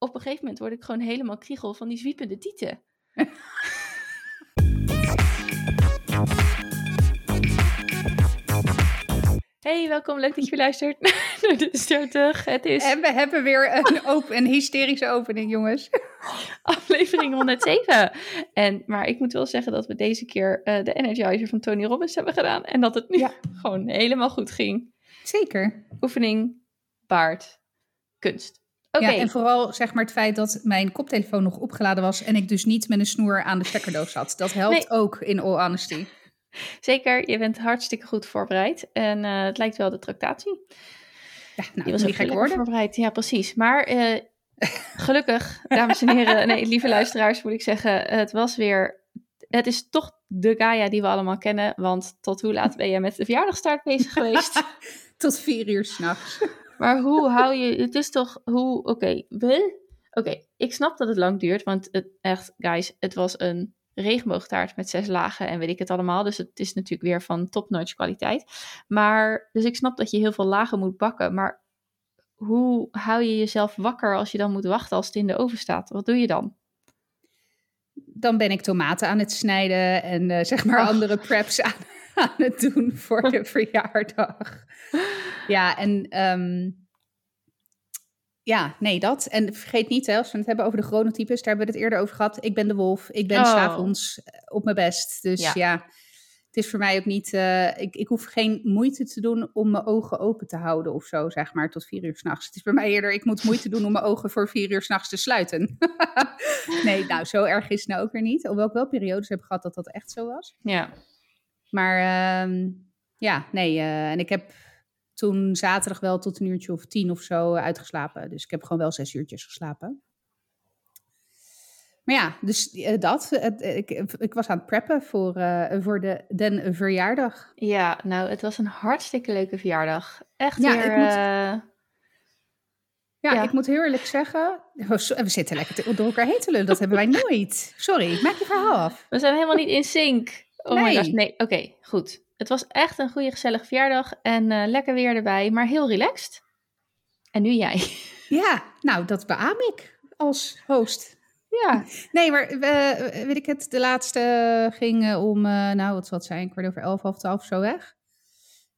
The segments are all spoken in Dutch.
op een gegeven moment word ik gewoon helemaal kriegel van die zwiepende tieten. Hey, welkom. Leuk dat je weer luistert naar de Startug. Het is En we hebben weer een, open, een hysterische opening, jongens. aflevering 107. En, maar ik moet wel zeggen dat we deze keer eh, de Energizer van Tony Robbins hebben gedaan. En dat het nu Ja. gewoon helemaal goed ging. Zeker. Oefening, baard, kunst. Ja, en vooral zeg maar het feit dat mijn koptelefoon nog opgeladen was en ik dus niet met een snoer aan de stekkerdoos zat. Dat helpt Nee. ook in all honesty. zeker. Je bent hartstikke goed voorbereid. En eh, het lijkt wel de tractatie. Ja, nou, Die was ook niet gek worden. voorbereid. Ja, precies. Maar eh, gelukkig, dames en heren, nee, lieve luisteraars moet ik zeggen, het was weer, het is toch de Gaia die we allemaal kennen, want tot hoe laat ben je met de verjaardagstaart bezig geweest? Tot vier uur s'nachts. Maar hoe hou je, het is toch, hoe, oké, we- oké, ik snap dat het lang duurt, want het, echt, guys, het was een regenboogtaart met zes lagen en weet ik het allemaal, dus het is natuurlijk weer van top-notch kwaliteit. Maar, dus ik snap dat je heel veel lagen moet bakken, maar hoe hou je jezelf wakker als je dan moet wachten als het in de oven staat? Wat doe je dan? Dan ben ik tomaten aan het snijden en eh, zeg maar Ach. andere preps aan, aan het doen voor de verjaardag. Ja, en ehm, ja, nee, dat. En vergeet niet, hè, als we het hebben over de chronotypes, daar hebben we het eerder over gehad. Ik ben de wolf, ik ben Oh. s s'avonds op mijn best. Dus Ja. ja. het is voor mij ook niet, eh, ik, ik hoef geen moeite te doen om mijn ogen open te houden of zo, zeg maar, tot vier uur s'nachts. Het is bij mij eerder, ik moet moeite doen om mijn ogen voor vier uur s'nachts te sluiten. nee, nou, zo erg is het nou ook weer niet. Hoewel ik wel periodes heb gehad dat dat echt zo was. Ja, Maar ehm, ja, nee. eh, en ik heb toen zaterdag wel tot een uurtje of tien of zo uitgeslapen. Dus ik heb gewoon wel zes uurtjes geslapen. Maar ja, dus eh, dat. Het- ik, ik was aan het preppen voor, eh, voor de, den verjaardag. ja, nou, het was een hartstikke leuke verjaardag. Echt Ja, weer, ik moet- eh, Ja, Ja. ik moet heel eerlijk zeggen. oh, we zitten lekker te- door elkaar heen te lullen. Dat hebben wij nooit. Sorry, maak je verhaal af. we zijn helemaal niet in sync. Oh my Nee. gosh, nee, oké, goed. Het was echt een goede, gezellige verjaardag en eh, lekker weer erbij, maar heel relaxed. En nu jij. Ja, nou, dat beaam ik als host. Ja, Nee, maar eh, weet ik het, de laatste ging eh, om, eh, nou wat zal het zijn, kwart over elf, half twaalf of zo weg.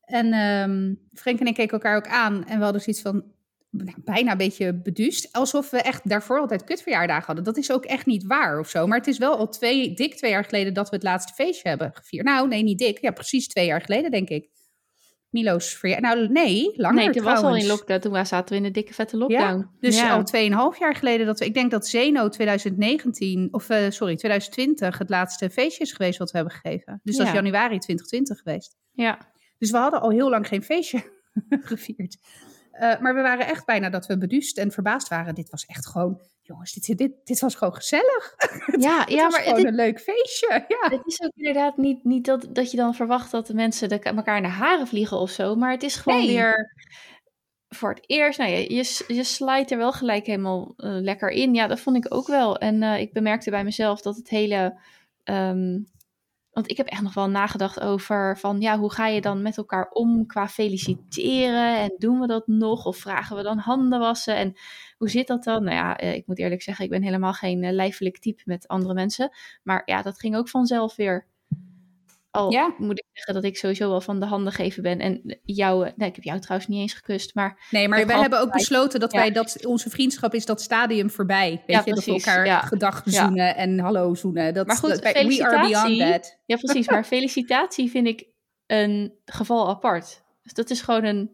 En ehm Frank en ik keken elkaar ook aan en we hadden zoiets van, nou, bijna een beetje beduust. Alsof we echt daarvoor altijd kutverjaardagen hadden. Dat is ook echt niet waar of zo. Maar het is wel al twee, dik twee jaar geleden dat we het laatste feestje hebben gevierd. Nou, nee, niet dik. Ja, precies twee jaar geleden, denk ik. Milo's verjaardag. Nou, nee, langer nee, toen was al in lockdown. Toen zaten we in de dikke vette lockdown. Dus ja. al 2,5 jaar geleden dat we, ik denk dat Zeno 2019, of eh, sorry, 2020 het laatste feestje is geweest wat we hebben gegeven. Dus dat is Ja. januari 2020 geweest. Ja, Dus we hadden al heel lang geen feestje gevierd. Eh, maar we waren echt bijna dat we beduust en verbaasd waren. Dit was echt gewoon, jongens, dit, dit, dit was gewoon gezellig. ja, Het ja was maar gewoon een leuk feestje. Ja. het is ook inderdaad niet, niet dat, dat je dan verwacht dat de mensen de, elkaar naar haren vliegen of zo. Maar het is gewoon Nee. weer voor het eerst. Nou, je, je, je slijt er wel gelijk helemaal eh, lekker in. Ja, dat vond ik ook wel. En eh, ik bemerkte bij mezelf dat het hele. ehm, want ik heb echt nog wel nagedacht over van ja, hoe ga je dan met elkaar om qua feliciteren? En doen we dat nog? Of vragen we dan handen wassen? En hoe zit dat dan? Nou ja, eh, ik moet eerlijk zeggen, ik ben helemaal geen eh, lijfelijk type met andere mensen. Maar ja, dat ging ook vanzelf weer. Al Ja. moet ik zeggen dat ik sowieso wel van de handen geven ben. En jou, eh, nee, ik heb jou trouwens niet eens gekust, maar Nee, maar wij hebben ook besloten dat Ja. wij dat onze vriendschap is dat stadium voorbij. Weet Ja, je, dat we elkaar Ja. gedag zoenen en hallo zoenen. Dat, Maar goed, dat, we are beyond that. Ja, precies. Maar felicitatie vind ik een geval apart. Dus dat is gewoon een,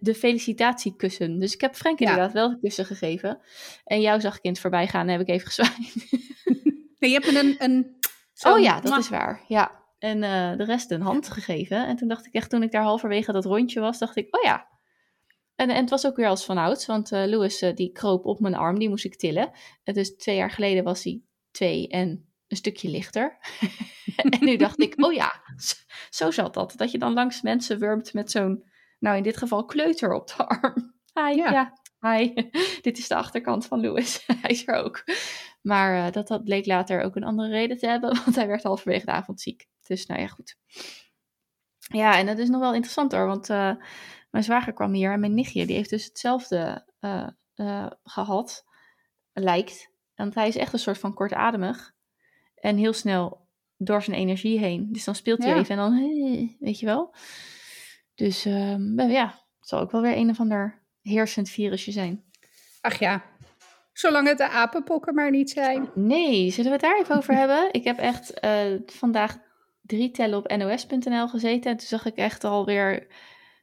de felicitatiekussen. Dus ik heb Frank Ja. inderdaad wel een kussen gegeven. En jou zag ik in het voorbijgaan en heb ik even gezwaaid. Nee, je hebt een... een Oh ja, dat is waar. Ja. En eh, de rest een hand gegeven. En toen dacht ik echt, toen ik daar halverwege dat rondje was, dacht ik, oh ja. En, en het was ook weer als vanouds, want eh Louis eh, die kroop op mijn arm, die moest ik tillen. En dus twee jaar geleden was hij twee en een stukje lichter. en nu dacht ik, oh ja, zo, zat dat. Dat je dan langs mensen wurmt met zo'n, nou in dit geval kleuter op de arm. Hi, ja. Ja. Hi, dit is de achterkant van Louis. hij is er ook. Maar dat, dat bleek later ook een andere reden te hebben, want hij werd halverwege de avond ziek. Dus nou ja, goed. Ja, en dat is nog wel interessant hoor, want eh, mijn zwager kwam hier en mijn nichtje, die heeft dus hetzelfde eh, eh, gehad. lijkt. Want hij is echt een soort van kortademig. En heel snel door zijn energie heen. Dus dan speelt hij Ja. even en dan, hey, weet je wel. Dus ehm, ja, het zal ook wel weer een of ander heersend virusje zijn. Ach ja, zolang het de apenpokken maar niet zijn. Nee, zullen we het daar even over hebben? Ik heb echt vandaag drie tellen op nos.nl gezeten. En toen zag ik echt alweer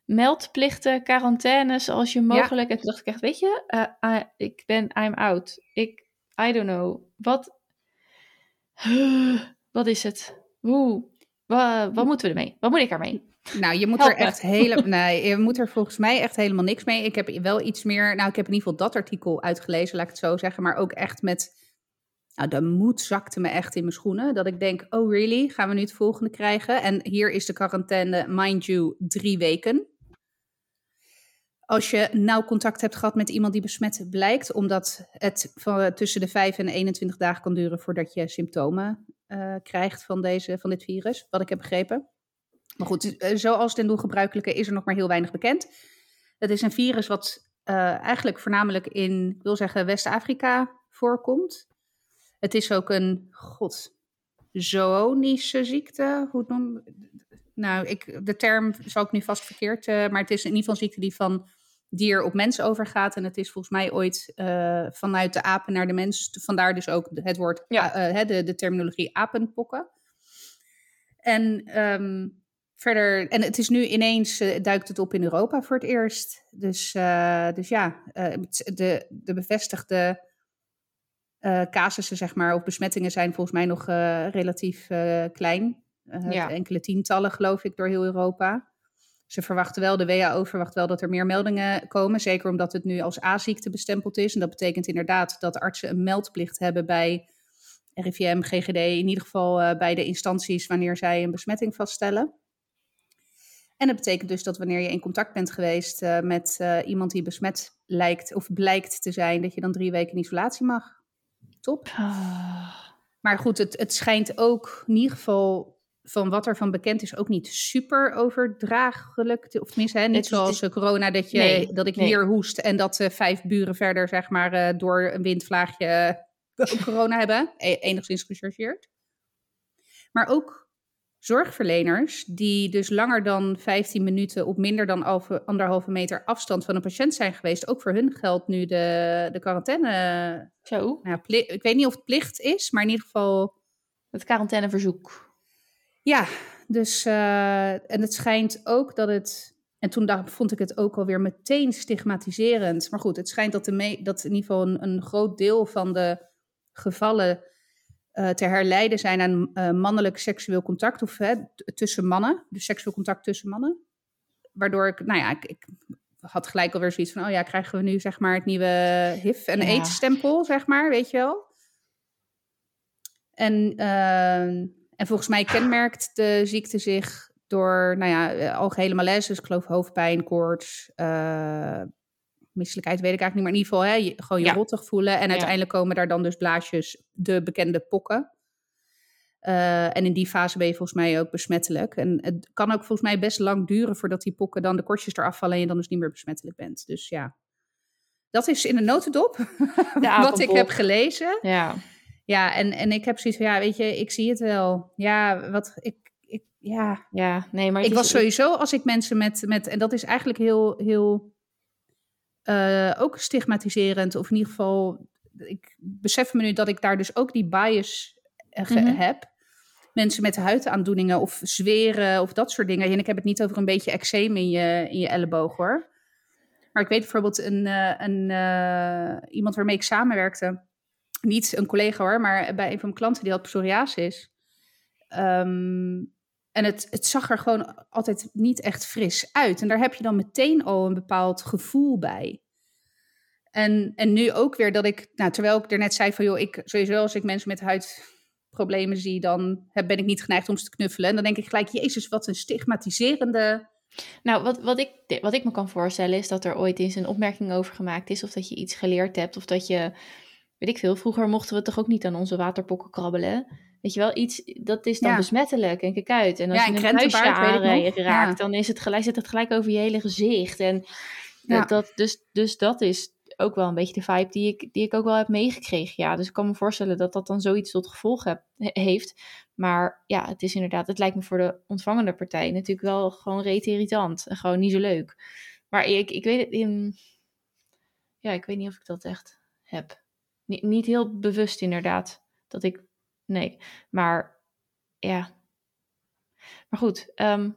meldplichten, quarantaines als je mogelijk. En toen dacht ik echt, weet je, eh, ik ben, I'm out. Ik, I don't know. Wat, wat is het? Hoe, wa- wat moeten we ermee? Wat moet ik ermee? Nou, je moet Help er me. echt helemaal. Nee, je moet er volgens mij echt helemaal niks mee. Ik heb wel iets meer. Nou, ik heb in ieder geval dat artikel uitgelezen, laat ik het zo zeggen. Maar ook echt met. Nou, de moed zakte me echt in mijn schoenen. Dat ik denk: oh, really? Gaan we nu het volgende krijgen? En hier is de quarantaine, mind you, drie weken. Als je nauw contact hebt gehad met iemand die besmet blijkt, omdat het tussen de 5 en 21 dagen kan duren voordat je symptomen eh, krijgt van, deze, van dit virus, wat ik heb begrepen. Maar goed, eh, zoals ten doel gebruikelijke is er nog maar heel weinig bekend. Het is een virus wat eh, eigenlijk voornamelijk in, wil zeggen, West-Afrika voorkomt. Het is ook een, god, zoonische ziekte. Hoe noem Nou, ik, de term zal ik nu vast verkeerd, eh, maar het is in ieder geval een ziekte die van dier op mens overgaat. En het is volgens mij ooit eh, vanuit de apen naar de mens. Vandaar dus ook het woord, Ja. eh, de, de terminologie apenpokken. En ehm, verder, en het is nu ineens, duikt het op in Europa voor het eerst. Dus, dus ja, de, de bevestigde eh, casussen, zeg maar, of besmettingen zijn volgens mij nog eh, relatief eh, klein. Ja. Enkele tientallen, geloof ik, door heel Europa. Ze verwachten wel, de WHO verwacht wel dat er meer meldingen komen. Zeker omdat het nu als A-ziekte bestempeld is. En dat betekent inderdaad dat artsen een meldplicht hebben bij RIVM, GGD, in ieder geval bij de instanties wanneer zij een besmetting vaststellen. En dat betekent dus dat wanneer je in contact bent geweest met iemand die besmet lijkt of blijkt te zijn, dat je dan drie weken in isolatie mag. Top. Ah, Maar goed, het, het schijnt ook in ieder geval van wat er van bekend is ook niet super overdraaglijk. Te, of tenminste, hè, niet Het zoals eh, corona dat, je, Nee, dat ik nee. hier hoest en dat eh, vijf buren verder zeg maar eh, door een windvlaagje corona hebben. E- enigszins gechargeerd. Maar ook zorgverleners die dus langer dan 15 minuten op minder dan alve- anderhalve meter afstand van een patiënt zijn geweest. Ook voor hun geldt nu de, de quarantaine. zo, Nou, ik weet niet of het plicht is, maar in ieder geval het quarantaineverzoek. ja, dus eh, en het schijnt ook dat het. En toen dacht, vond ik het ook alweer meteen stigmatiserend. Maar goed, het schijnt dat, de me, dat in ieder geval een, een groot deel van de gevallen eh, te herleiden zijn aan eh, mannelijk seksueel contact of hè, tussen mannen. Dus seksueel contact tussen mannen. Waardoor ik, nou ja, ik, ik had gelijk alweer zoiets van, oh ja, krijgen we nu zeg maar het nieuwe HIV en Ja. AIDS-stempel, zeg maar, weet je wel. En, eh, en volgens mij kenmerkt de ziekte zich door, nou ja, eh, algehele malaise, dus ik geloof hoofdpijn, koorts, eh, misselijkheid, weet ik eigenlijk niet, maar in ieder geval hè, je, gewoon je Ja. rottig voelen. En uiteindelijk komen daar dan dus blaasjes, de bekende pokken. Eh, en in die fase ben je volgens mij ook besmettelijk. En het kan ook volgens mij best lang duren voordat die pokken dan de kortjes eraf vallen en je dan dus niet meer besmettelijk bent. Dus ja, dat is in een notendop wat ik heb gelezen. Ja, Ja, en, en ik heb zoiets van, ja, weet je, ik zie het wel. Ja, wat, ik, ik, ja. ja, nee, maar Ik was sowieso, als ik mensen met, met en dat is eigenlijk heel, heel, eh, ook stigmatiserend, of in ieder geval, ik besef me nu dat ik daar dus ook die bias eh, Mhm. heb. Mensen met huidaandoeningen of zweren of dat soort dingen. En ik heb het niet over een beetje eczeem in je, in je elleboog hoor. Maar ik weet bijvoorbeeld een, eh, een, iemand waarmee ik samenwerkte. Niet een collega hoor, maar bij een van mijn klanten die had psoriasis. Ehm, en het, het zag er gewoon altijd niet echt fris uit. En daar heb je dan meteen al een bepaald gevoel bij. En, en nu ook weer dat ik, nou, terwijl ik er net zei van joh, ik sowieso als ik mensen met huidproblemen zie, dan heb, ben ik niet geneigd om ze te knuffelen. En dan denk ik gelijk, jezus, wat een stigmatiserende. Nou, wat, wat, ik, wat ik me kan voorstellen is dat er ooit eens een opmerking over gemaakt is. Of dat je iets geleerd hebt. Of dat je, weet ik veel, vroeger mochten we toch ook niet aan onze waterpokken krabbelen. Weet je wel, iets, dat is dan Ja. besmettelijk en kijk uit. En als Ja, je en een huisje aanraakt, Ja. dan is het gelijk, zit het gelijk over je hele gezicht. En dat, dat, dus, dus dat is ook wel een beetje de vibe die ik, die ik ook wel heb meegekregen. Ja, dus ik kan me voorstellen dat dat dan zoiets tot gevolg heb, heeft. Maar ja, het is inderdaad, het lijkt me voor de ontvangende partij natuurlijk wel gewoon reet irritant. En gewoon niet zo leuk. Maar ik, ik weet het, in, ja, ik weet niet of ik dat echt heb. Niet, niet heel bewust inderdaad, dat ik, nee. Maar ja, maar goed, um,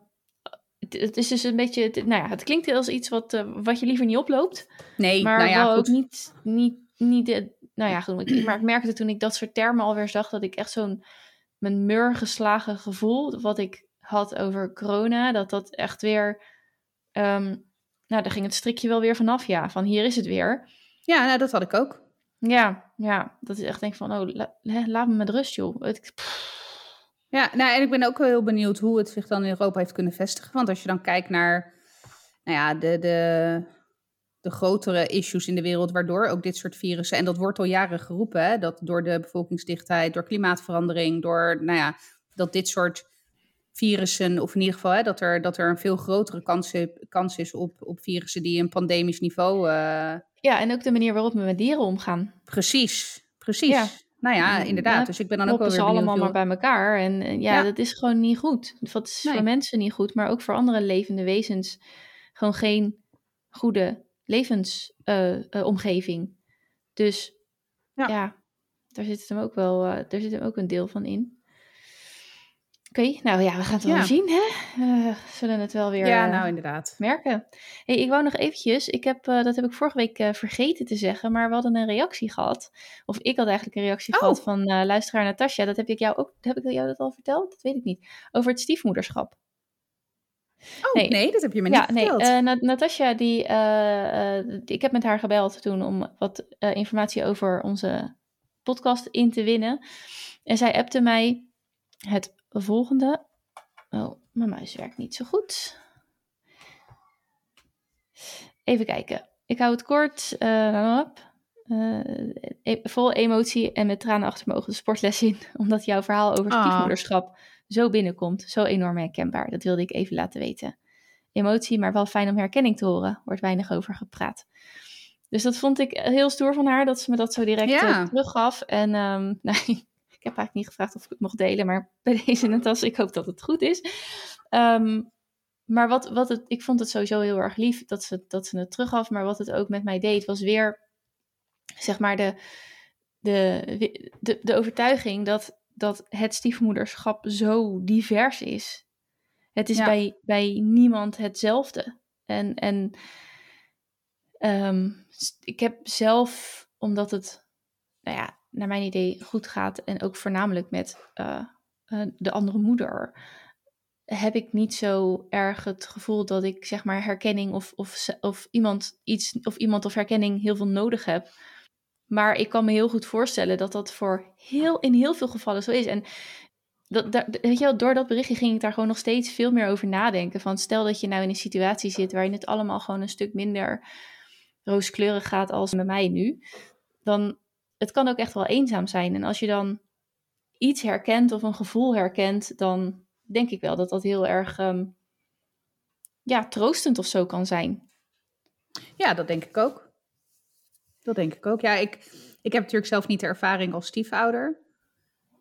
het, is dus een beetje, het, nou ja, het klinkt als iets wat, uh, wat je liever niet oploopt. Nee, maar nou ja, wel goed. ook niet, niet, niet de, nou ja, goed, ik, maar ik merkte toen ik dat soort termen alweer zag, dat ik echt zo'n, mijn mur geslagen gevoel, wat ik had over corona, dat dat echt weer, um, nou, daar ging het strikje wel weer vanaf, ja, van hier is het weer. Ja, nou, dat had ik ook. Ja, ja, dat is echt denk van, oh, la, laat me met rust, joh. Ja, nou, en ik ben ook wel heel benieuwd hoe het zich dan in Europa heeft kunnen vestigen. Want als je dan kijkt naar nou ja, de, de, de grotere issues in de wereld, waardoor ook dit soort virussen, en dat wordt al jaren geroepen, hè, dat door de bevolkingsdichtheid, door klimaatverandering, door nou ja, dat dit soort virussen, of in ieder geval hè, dat, er, dat er een veel grotere kans, kans is op, op virussen die een pandemisch niveau. Uh... Ja, en ook de manier waarop we met dieren omgaan. Precies, precies. Ja. Nou ja, inderdaad. Ja, dus ik ben dan ook wel weer ze allemaal veel... maar bij elkaar. En uh, ja, Ja. dat is gewoon niet goed. Dat is Nee. voor mensen niet goed, maar ook voor andere levende wezens gewoon geen goede levensomgeving. dus Ja. ja. daar zit hem ook wel, eh, daar zit hem ook een deel van in. Oké, nou ja, we gaan het wel Ja. zien, hè? We zullen het wel weer Ja, eh, nou inderdaad. merken. Hey, ik wou nog eventjes, ik heb, eh, dat heb ik vorige week vergeten te zeggen, maar we hadden een reactie gehad. Of ik had eigenlijk een reactie Oh. gehad van luisteraar Natasja. Dat heb ik jou ook, heb ik jou dat al verteld? Dat weet ik niet. Over het stiefmoederschap. Oh, Nee. nee, dat heb je me niet ja, nee, verteld. eh, Na- Natasja, die, ik heb met haar gebeld toen om wat informatie over onze podcast in te winnen. En zij appte mij het volgende. Oh, mijn muis werkt niet zo goed. Even kijken. Ik hou het kort. eh, e- vol emotie en met tranen achter mijn ogen de sportles in. Omdat jouw verhaal over Oh. stiefmoederschap zo binnenkomt. Zo enorm herkenbaar. Dat wilde ik even laten weten. Emotie, maar wel fijn om herkenning te horen. Wordt weinig over gepraat. Dus dat vond ik heel stoer van haar, dat ze me dat zo direct Ja. eh, teruggaf. En ehm, ik heb eigenlijk niet gevraagd of ik het mocht delen, maar bij deze Natas, ik hoop dat het goed is. Ehm, maar wat, wat het, ik vond het sowieso heel erg lief dat ze, dat ze het teruggaf. Maar wat het ook met mij deed, was weer, zeg maar, de, de, de, de overtuiging dat, dat het stiefmoederschap zo divers is. Het is Ja. bij, bij niemand hetzelfde. En, en ehm, ik heb zelf, omdat het, nou ja, naar mijn idee goed gaat en ook voornamelijk met eh, eh, de andere moeder, heb ik niet zo erg het gevoel dat ik zeg maar herkenning of, of, of iemand iets of iemand of herkenning heel veel nodig heb. Maar ik kan me heel goed voorstellen dat dat voor heel, in heel veel gevallen zo is. En dat, daar- weet je wel, door dat berichtje ging ik daar gewoon nog steeds veel meer over nadenken. Van stel dat je nou in een situatie zit waarin het allemaal gewoon een stuk minder rooskleurig gaat als bij mij nu. Dan, het kan ook echt wel eenzaam zijn. En als je dan iets herkent of een gevoel herkent, dan denk ik wel dat dat heel erg ehm, ja, troostend of zo kan zijn. Ja, dat denk ik ook. Dat denk ik ook. Ja, ik, ik heb natuurlijk zelf niet de ervaring als stiefouder.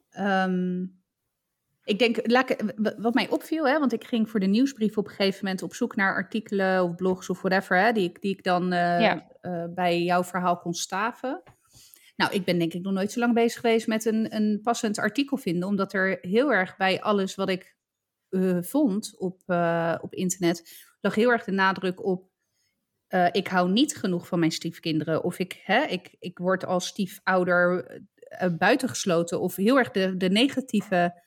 Ehm, ik denk, laat ik- wat mij opviel, hè, want ik ging voor de nieuwsbrief op een gegeven moment op zoek naar artikelen of blogs of whatever, hè, die, ik, die ik dan eh, Ja. eh, bij jouw verhaal kon staven. Nou, ik ben denk ik nog nooit zo lang bezig geweest met een, een passend artikel vinden, omdat er heel erg bij alles wat ik eh, vond op, eh, op internet, lag heel erg de nadruk op eh, ik hou niet genoeg van mijn stiefkinderen. Of ik, hè, ik, ik word als stiefouder buitengesloten. Of heel erg de, de negatieve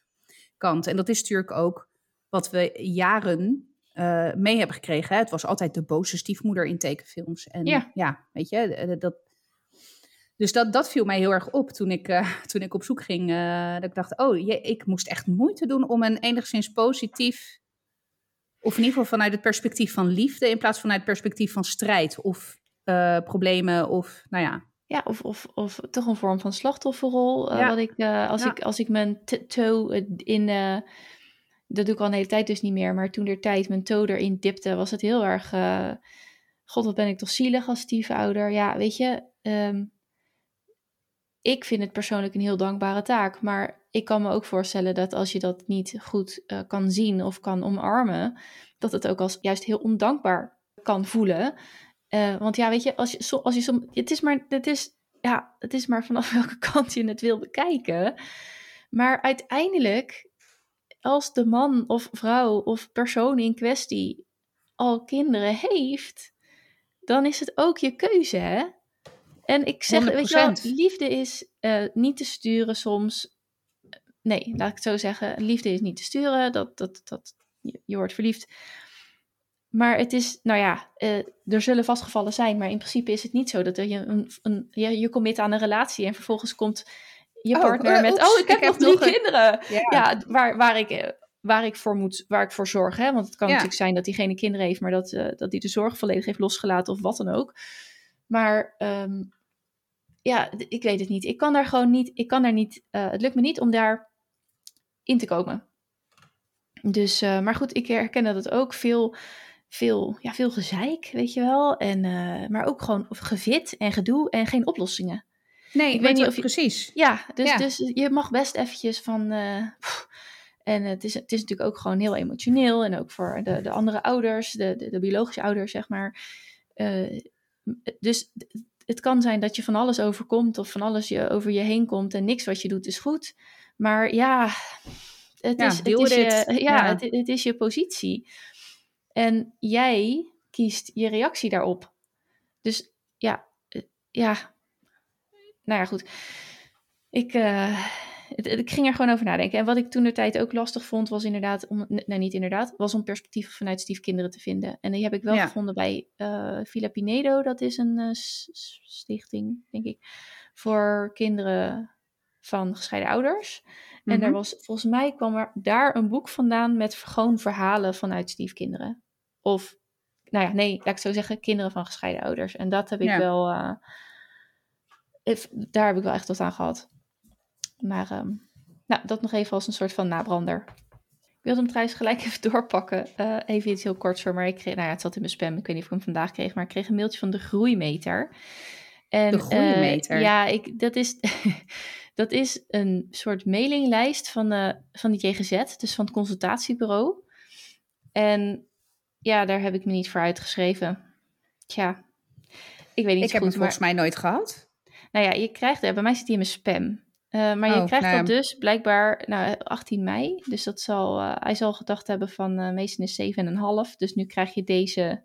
kant. En dat is natuurlijk ook wat we jaren mee hebben gekregen. Hè. Het was altijd de boze stiefmoeder in tekenfilms. En Ja. weet je, dat... Dus dat, dat viel mij heel erg op toen ik, eh, toen ik op zoek ging. eh, dat ik dacht, oh, je, ik moest echt moeite doen om een enigszins positief of in ieder geval vanuit het perspectief van liefde in plaats van vanuit het perspectief van strijd of eh, problemen of nou ja. Ja, of, of, of toch een vorm van slachtofferrol. Ja. wat ik, als, Ja. ik, als ik mijn toe in. dat doe ik al een hele tijd dus niet meer. Maar toen der tijd mijn toe erin dipte, was het heel erg. God, wat ben ik toch zielig als stiefouder. Ja, weet je, ehm, ik vind het persoonlijk een heel dankbare taak. Maar ik kan me ook voorstellen dat als je dat niet goed uh, kan zien of kan omarmen, dat het ook als juist heel ondankbaar kan voelen. Uh, want ja, weet je, als je, als je som, het is maar, het is, ja, het is maar vanaf welke kant je het wil bekijken. Maar uiteindelijk, als de man of vrouw of persoon in kwestie al kinderen heeft, dan is het ook je keuze, hè? En ik zeg, 100%. weet je wel, liefde is uh, niet te sturen soms. Nee, laat ik het zo zeggen. Liefde is niet te sturen. Dat, dat, dat, je, je wordt verliefd. Maar het is, nou ja, uh, er zullen vastgevallen zijn. Maar in principe is het niet zo dat je een, een je, je commit aan een relatie en vervolgens komt je oh, partner uh, met, oh, ik heb, ik nog drie nog kinderen. Ja, ja waar, waar ik waar ik voor moet, waar ik voor zorg. Hè? Want het kan natuurlijk zijn dat diegene kinderen heeft, maar dat, uh, dat die de zorg volledig heeft losgelaten of wat dan ook. Maar um, ja, ik weet het niet. Ik kan daar gewoon niet, ik kan daar niet, uh, het lukt me niet om daar in te komen. Dus, uh, maar goed, ik herken dat het ook veel, veel, ja, veel gezeik, weet je wel. En, maar ook gewoon gevit en gedoe en geen oplossingen. Nee, ik weet niet of je, precies. Ja, dus, ja. dus je mag best eventjes van. En het is, het is natuurlijk ook gewoon heel emotioneel. En ook voor de, de andere ouders, de, de, de biologische ouders, zeg maar. Uh, dus het kan zijn dat je van alles overkomt of van alles je over je heen komt en niks wat je doet is goed. Maar ja, het, is, het, is, je, ja, ja. Het, het, is je positie. En jij kiest je reactie daarop. Dus ja, eh, ja. Nou ja, goed. Ik, uh, ik ging er gewoon over nadenken. En wat ik toen de tijd ook lastig vond, was inderdaad, om, nee niet inderdaad, was om perspectieven vanuit stiefkinderen te vinden. En die heb ik wel gevonden bij uh, Villa Pinedo. Dat is een uh, stichting, denk ik, voor kinderen van gescheiden ouders. En mm daar was, volgens mij kwam er daar een boek vandaan met gewoon verhalen vanuit stiefkinderen. Of, nou ja, nee, laat ik zo zeggen, kinderen van gescheiden ouders. En dat heb ik ja. wel, uh, daar heb ik wel echt wat aan gehad. Maar um, nou, dat nog even als een soort van nabrander. Ik wilde hem trouwens gelijk even doorpakken. Uh, even iets heel korts voor, maar ik kreeg, nou ja, het zat in mijn spam. Ik weet niet of ik hem vandaag kreeg, maar ik kreeg een mailtje van de groeimeter. En, de groeimeter? Uh, ja, ik, dat, is, dat is een soort mailinglijst van, de, van de JGZ, dus van het consultatiebureau. En ja, daar heb ik me niet voor uitgeschreven. Tja, ik weet niet Ik heb goed, hem volgens mij nooit gehad. Nou ja, je krijgt, bij mij zit hij in mijn spam. Uh, maar je oh, krijgt nou dat dus blijkbaar nou, 18 mei. Dus dat zal, uh, hij zal gedacht hebben van uh, meestal is 7,5. Dus nu krijg je deze,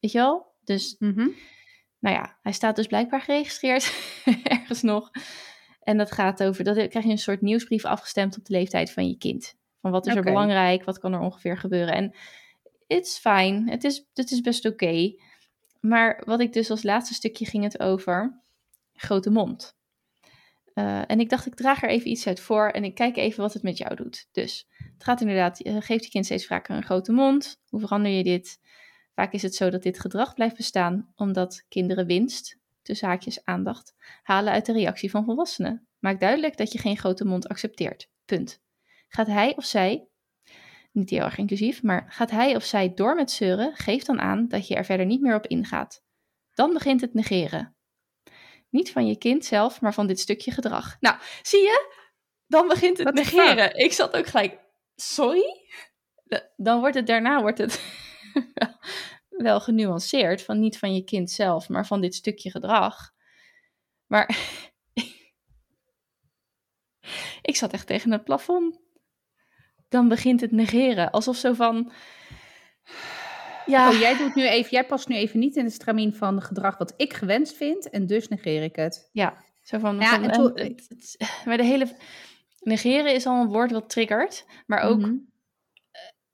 weet je wel? Dus, mm -hmm. nou ja, hij staat dus blijkbaar geregistreerd ergens nog. En dat gaat over, dat krijg je een soort nieuwsbrief afgestemd op de leeftijd van je kind. Van wat is okay. er belangrijk, wat kan er ongeveer gebeuren. En it's fine, het is, het is best oké. Okay. Maar wat ik dus als laatste stukje ging het over, grote mond. Uh, en ik dacht, ik draag er even iets uit voor en ik kijk even wat het met jou doet. Dus het gaat inderdaad, uh, geeft je kind steeds vaker een grote mond. Hoe verander je dit? Vaak is het zo dat dit gedrag blijft bestaan omdat kinderen winst, tussen haakjes aandacht, halen uit de reactie van volwassenen. Maak duidelijk dat je geen grote mond accepteert. Punt. Gaat hij of zij, niet heel erg inclusief, maar gaat hij of zij door met zeuren, geef dan aan dat je er verder niet meer op ingaat. Dan begint het negeren. Niet van je kind zelf, maar van dit stukje gedrag. Nou, zie je? Dan begint het negeren. Ik zat ook gelijk, sorry? Dan wordt het daarna wordt het wel genuanceerd. Van niet van je kind zelf, maar van dit stukje gedrag. Maar ik zat echt tegen het plafond. Dan begint het negeren. Alsof zo van ja. Oh, jij, doet nu even, jij past nu even niet in het stramien van gedrag wat ik gewenst vind en dus negeer ik het. Ja, zo van... Ja, van, en toen, het, het, maar de hele... Negeren is al een woord wat triggert, maar ook mm -hmm.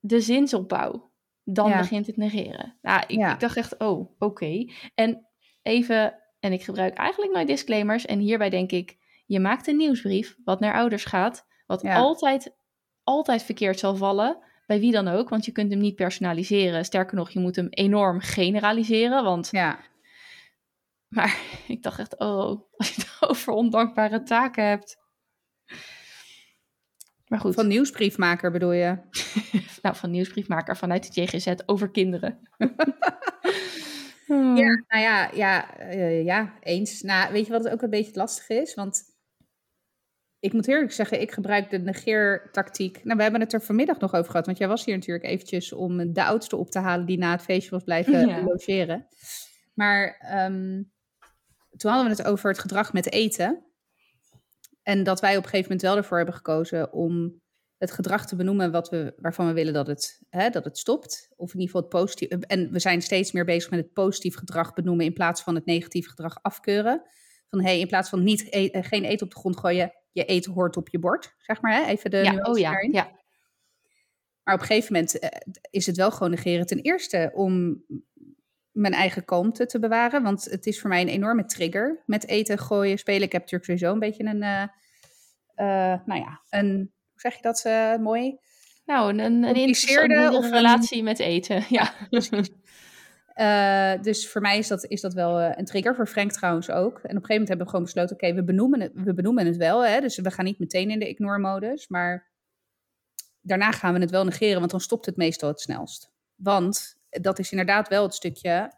de zinsopbouw. Dan ja. begint het negeren. Nou, ik, ja. ik dacht echt, oh, oké. Okay. En even, en ik gebruik eigenlijk nooit disclaimers. En hierbij denk ik, je maakt een nieuwsbrief wat naar ouders gaat, wat altijd, altijd verkeerd zal vallen bij wie dan ook, want je kunt hem niet personaliseren. Sterker nog, je moet hem enorm generaliseren, want... Ja. Maar ik dacht echt, oh, als je het over ondankbare taken hebt. Maar goed. Van nieuwsbriefmaker bedoel je? nou, van nieuwsbriefmaker vanuit het JGZ over kinderen. Ja, nou ja, ja, eh, ja, eens. Nou, weet je wat het ook een beetje lastig is? Want ik moet eerlijk zeggen, ik gebruik de negeertactiek. Nou, we hebben het er vanmiddag nog over gehad. Want jij was hier natuurlijk eventjes om de oudste op te halen die na het feestje was blijven Ja. logeren. Maar ehm, toen hadden we het over het gedrag met eten. En dat wij op een gegeven moment wel ervoor hebben gekozen om het gedrag te benoemen wat we, waarvan we willen dat het, hè, dat het stopt. Of in ieder geval het positief. En we zijn steeds meer bezig met het positief gedrag benoemen in plaats van het negatief gedrag afkeuren. Van hey, in plaats van niet e- eh, geen eten op de grond gooien, je eten hoort op je bord. Zeg maar, hè? even de ja, nuance oh ja, daarin. ja. Maar op een gegeven moment eh, is het wel gewoon negeren. Ten eerste om mijn eigen kalmte te bewaren. Want het is voor mij een enorme trigger met eten, gooien, spelen. Ik heb natuurlijk sowieso een beetje een, eh, eh, nou ja, een, hoe zeg je dat mooi? Nou, een, een interessante of een- relatie met eten. Ja. Eh, dus voor mij is dat, is dat wel eh, een trigger. Voor Frank trouwens ook. En op een gegeven moment hebben we gewoon besloten: oké, we, benoemen het, we benoemen het wel. Hè? Dus we gaan niet meteen in de ignore-modus. Maar daarna gaan we het wel negeren, want dan stopt het meestal het snelst. Want dat is inderdaad wel het stukje.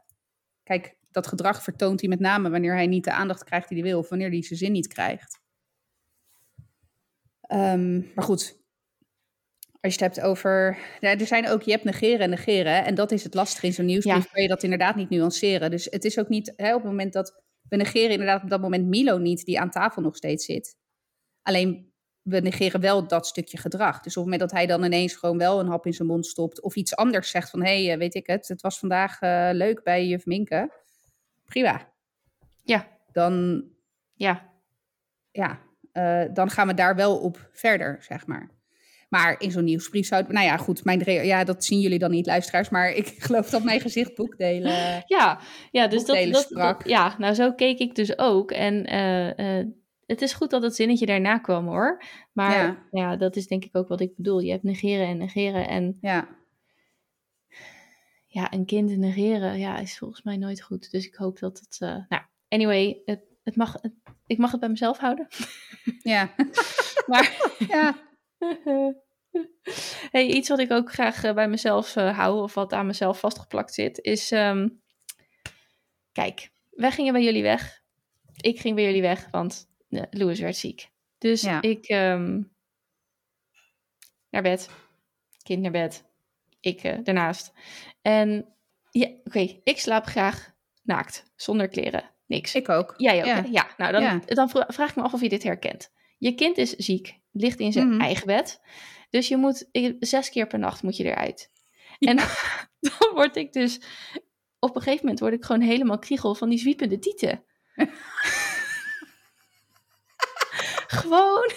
Kijk, dat gedrag vertoont hij met name wanneer hij niet de aandacht krijgt die hij wil, of wanneer hij zijn zin niet krijgt. Ehm, maar goed, als je het hebt over. Er zijn ook, je hebt negeren en negeren. En dat is het lastige in zo'n nieuwsbrief. Ja. Kan je dat inderdaad niet nuanceren. Dus het is ook niet hè, op het moment dat. We negeren inderdaad op dat moment Milo niet, die aan tafel nog steeds zit. Alleen we negeren wel dat stukje gedrag. Dus op het moment dat hij dan ineens gewoon wel een hap in zijn mond stopt. of iets anders zegt van: hé, hey, weet ik het, het was vandaag eh, leuk bij juf Minke. Prima. Ja, Dan, ja. ja, eh, dan gaan we daar wel op verder, zeg maar. Maar in zo'n nieuwsbrief zou het... Nou ja, goed, mijn, ja, dat zien jullie dan niet, luisteraars. Maar ik geloof dat mijn gezicht boekdelen... Ja, ja dus dat, dat, sprak. Ja, nou zo keek ik dus ook. En eh, eh, het is goed dat het zinnetje daarna kwam hoor. Maar Ja. ja. dat is denk ik ook wat ik bedoel. Je hebt negeren en negeren. En Ja, ja, een kind negeren ja, is volgens mij nooit goed. Dus ik hoop dat het... eh, nou, anyway, het, het mag, het- ik mag het bij mezelf houden. ja, Maar ja. hey, iets wat ik ook graag eh, bij mezelf eh, hou, of wat aan mezelf vastgeplakt zit, is. ehm, kijk, wij gingen bij jullie weg. Ik ging bij jullie weg, want uh, Louis werd ziek. Dus Ja. ik. ehm, naar bed. Kind naar bed. Ik daarnaast. En ja, oké, ik slaap graag naakt, zonder kleren. Niks. Ik ook. Jij ook, Ja. Ja, nou dan, Ja. dan vra- vraag ik me af of je dit herkent. Je kind is ziek, ligt in zijn Mhm. eigen bed. Dus je moet zes keer per nacht moet je eruit. En dan word ik dus... Op een gegeven moment word ik gewoon helemaal kriegel van die zwiepende tieten. gewoon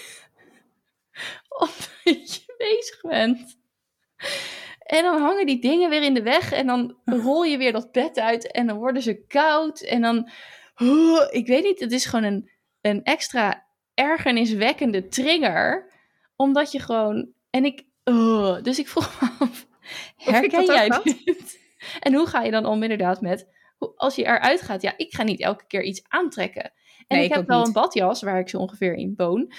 omdat je bezig bent. En dan hangen die dingen weer in de weg en dan rol je weer dat bed uit en dan worden ze koud en dan, Oh, ik weet niet, het is gewoon een, een extra ergerniswekkende trigger, omdat je gewoon, en ik, oh, dus ik vroeg me af, herken jij dit? En hoe ga je dan om inderdaad met, als je eruit gaat, ja, ik ga niet elke keer iets aantrekken. En Nee, ik ik heb wel niet. een badjas waar ik zo ongeveer in woon,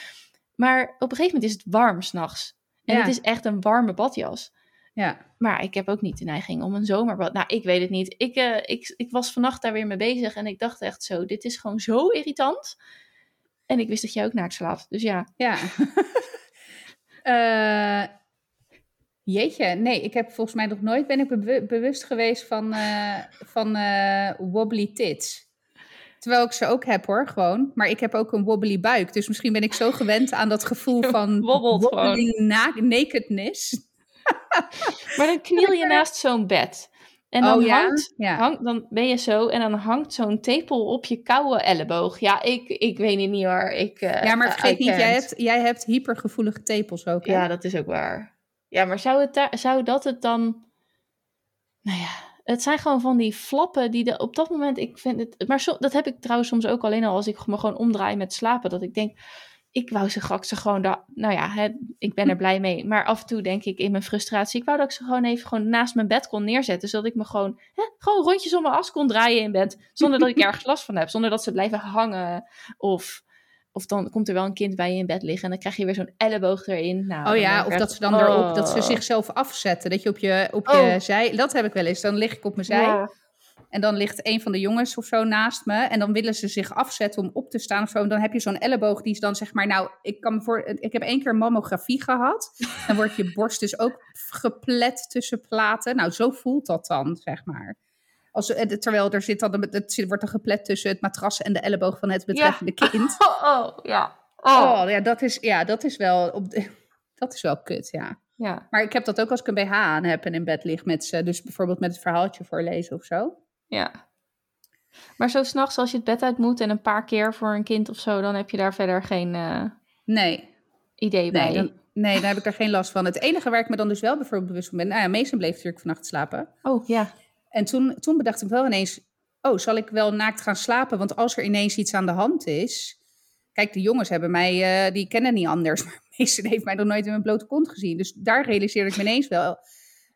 maar op een gegeven moment is het warm s'nachts. En Ja. het is echt een warme badjas. Ja, Maar ik heb ook niet de neiging om een zomerbad. Nou, ik weet het niet. Ik, eh, ik, ik was vannacht daar weer mee bezig en ik dacht echt zo: dit is gewoon zo irritant. En ik wist dat jij ook naakt slaapt. Dus ja. ja. Eh, jeetje, nee, ik heb volgens mij nog nooit ben ik bewu- bewust geweest van, eh, van eh, wobbly tits. Terwijl ik ze ook heb hoor, gewoon. Maar ik heb ook een wobbly buik. Dus misschien ben ik zo gewend aan dat gevoel van na- nakedness. Maar dan kniel je naast zo'n bed. En dan, oh ja? hangt, ja. dan ben je zo en dan hangt zo'n tepel op je koude elleboog. Ja, ik, ik weet het niet hoor. Ik, eh, ja, maar I vergeet niet, jij hebt, jij hebt hypergevoelige tepels ook. Hè? Ja, dat is ook waar. Ja, maar zou, het zou dat het dan... Nou ja, het zijn gewoon van die flappen die de, op dat moment... Ik vind het, maar zo, dat heb ik trouwens soms ook alleen al als ik me gewoon omdraai met slapen. Dat ik denk, ik wou ze graag ze gewoon... Da, nou ja, hè, ik ben er blij mee. Maar af en toe denk ik in mijn frustratie... Ik wou dat ik ze gewoon even gewoon naast mijn bed kon neerzetten. Zodat ik me gewoon, hè, gewoon rondjes om mijn as kon draaien in bed. Zonder dat ik ergens last van heb. Zonder dat ze blijven hangen. Of... Of dan komt er wel een kind bij je in bed liggen en dan krijg je weer zo'n elleboog erin. Nou, Oh ja, of dat ze dan erop, dat ze oh. zichzelf afzetten. Dat je op je, op je Oh. zij, dat heb ik wel eens. Dan lig ik op mijn zij Ja. En dan ligt een van de jongens of zo naast me. En dan willen ze zich afzetten om op te staan of zo. En dan heb je zo'n elleboog die is dan zeg maar... Nou, ik, kan voor, ik heb één keer mammografie gehad. Dan wordt je borst dus ook geplet tussen platen. Nou, zo voelt dat dan, zeg maar. Als, eh, terwijl er zit dan, het wordt er geplet tussen het matras en de elleboog van het betreffende kind. Oh, oh, ja. Oh. Oh, ja, dat is, ja, dat is wel... Op de- dat is wel kut, ja. Ja, Maar ik heb dat ook als ik een BH aan heb en in bed lig met ze. Dus bijvoorbeeld met het verhaaltje voorlezen of zo. Ja. Maar zo s'nachts als je het bed uit moet en een paar keer voor een kind of zo, dan heb je daar verder geen eh, Nee, idee bij. nee, dan, nee, daar heb ik daar geen last van. Het enige waar ik me dan dus wel bijvoorbeeld bewust van ben... Nou ja, Mason bleef natuurlijk vannacht slapen. Oh, ja. En toen, toen bedacht ik wel ineens... Oh, zal ik wel naakt gaan slapen? Want als er ineens iets aan de hand is... Kijk, de jongens hebben mij... eh, die kennen niet anders. Maar Mason heeft mij nog nooit in mijn blote kont gezien. Dus daar realiseerde ik me ineens wel...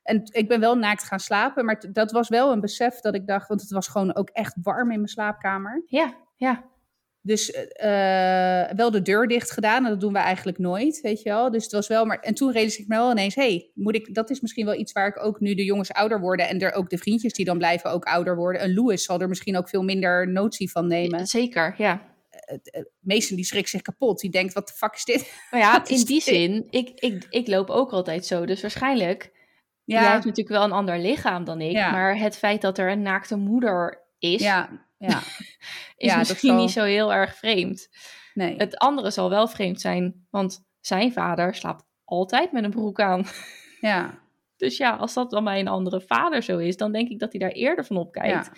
En ik ben wel naakt gaan slapen, maar dat was wel een besef dat ik dacht, want het was gewoon ook echt warm in mijn slaapkamer. Ja, ja. Dus eh, wel de deur dicht gedaan. En dat doen we eigenlijk nooit, weet je wel. Dus het was wel maar. En toen realiseerde ik me wel ineens: hey, moet ik. Dat is misschien wel iets waar ik ook nu de jongens ouder worden. En er ook de vriendjes die dan blijven ook ouder worden. En Louis zal er misschien ook veel minder notie van nemen. Zeker, ja. Mason die schrikt zich kapot. Die denkt: wat de fuck is dit? Maar ja, Wat is in die zin, ik, ik, ik loop ook altijd zo. Dus waarschijnlijk, jij hebt natuurlijk wel een ander lichaam dan ik. Ja. Maar het feit dat er een naakte moeder is, ja, ja. is ja, misschien zal- niet zo heel erg vreemd. Nee. Het andere zal wel vreemd zijn, want zijn vader slaapt altijd met een broek aan. Ja, Dus ja, als dat dan bij een andere vader zo is, dan denk ik dat hij daar eerder van opkijkt Ja.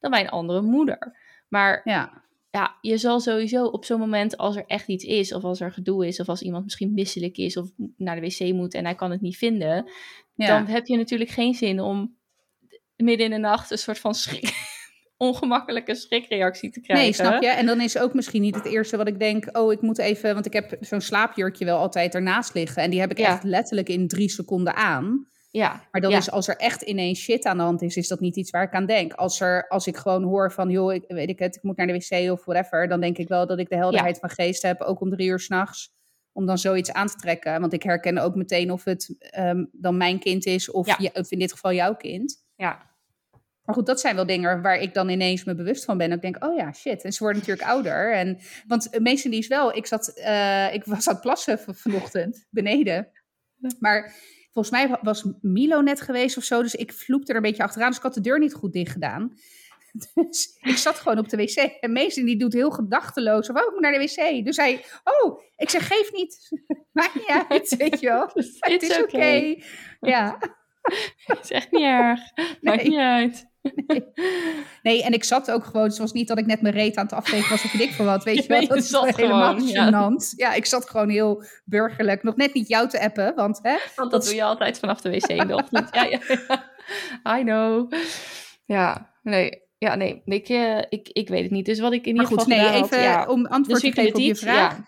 dan bij een andere moeder. Maar ja, ja, je zal sowieso op zo'n moment als er echt iets is, of als er gedoe is, of als iemand misschien misselijk is of naar de wc moet en hij kan het niet vinden, ja. dan heb je natuurlijk geen zin om midden in de nacht een soort van schrik, ongemakkelijke schrikreactie te krijgen. Nee, snap je? En dan is ook misschien niet het eerste wat ik denk... oh, ik moet even... want ik heb zo'n slaapjurkje wel altijd ernaast liggen... en die heb ik Ja. echt letterlijk in drie seconden aan. Ja, Maar dan ja. is als er echt ineens shit aan de hand is... is dat niet iets waar ik aan denk. Als, er, als ik gewoon hoor van... joh, ik, weet ik het, ik moet naar de wc of whatever... dan denk ik wel dat ik de helderheid van geest heb... ook om drie uur s'nachts... om dan zoiets aan te trekken. Want ik herken ook meteen of het ehm, dan mijn kind is... Of, Ja. je- of in dit geval jouw kind... ja, Maar goed, dat zijn wel dingen waar ik dan ineens me bewust van ben. Ik denk, oh ja, shit. En ze worden natuurlijk ouder. En, want Mason die is wel... Ik, zat, eh, ik was aan het plassen vanochtend, beneden. Maar volgens mij wa- was Milo net geweest of zo. Dus ik vloekte er een beetje achteraan. Dus ik had de deur niet goed dicht gedaan. Dus ik zat gewoon op de wc. En Mason die doet heel gedachteloos. Of, oh, ik moet naar de wc. Dus hij, oh, ik zeg, geef niet. Maakt niet uit, weet je wel. Het is oké. okay. Ja. het is echt niet erg. Maakt Nee. niet uit. Nee, en ik zat ook gewoon, het was niet dat ik net mijn reet aan het afvegen was of weet ik veel wat, weet je wel. Dat is wel helemaal ja. Ja. ik zat gewoon heel burgerlijk. Nog net niet jou te appen, want hè, Want dat Dat doe je altijd vanaf de wc in de ochtend. Ja, ja, ja. I know. Ja, nee. Ja, nee. Ik, eh, ik, ik weet het niet. Dus wat ik in ieder goed, geval nee, even had, ja, om antwoord te geven op je vraag.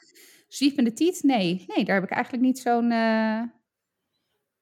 ja. De tiet? Nee, nee, daar heb ik eigenlijk niet zo'n eh,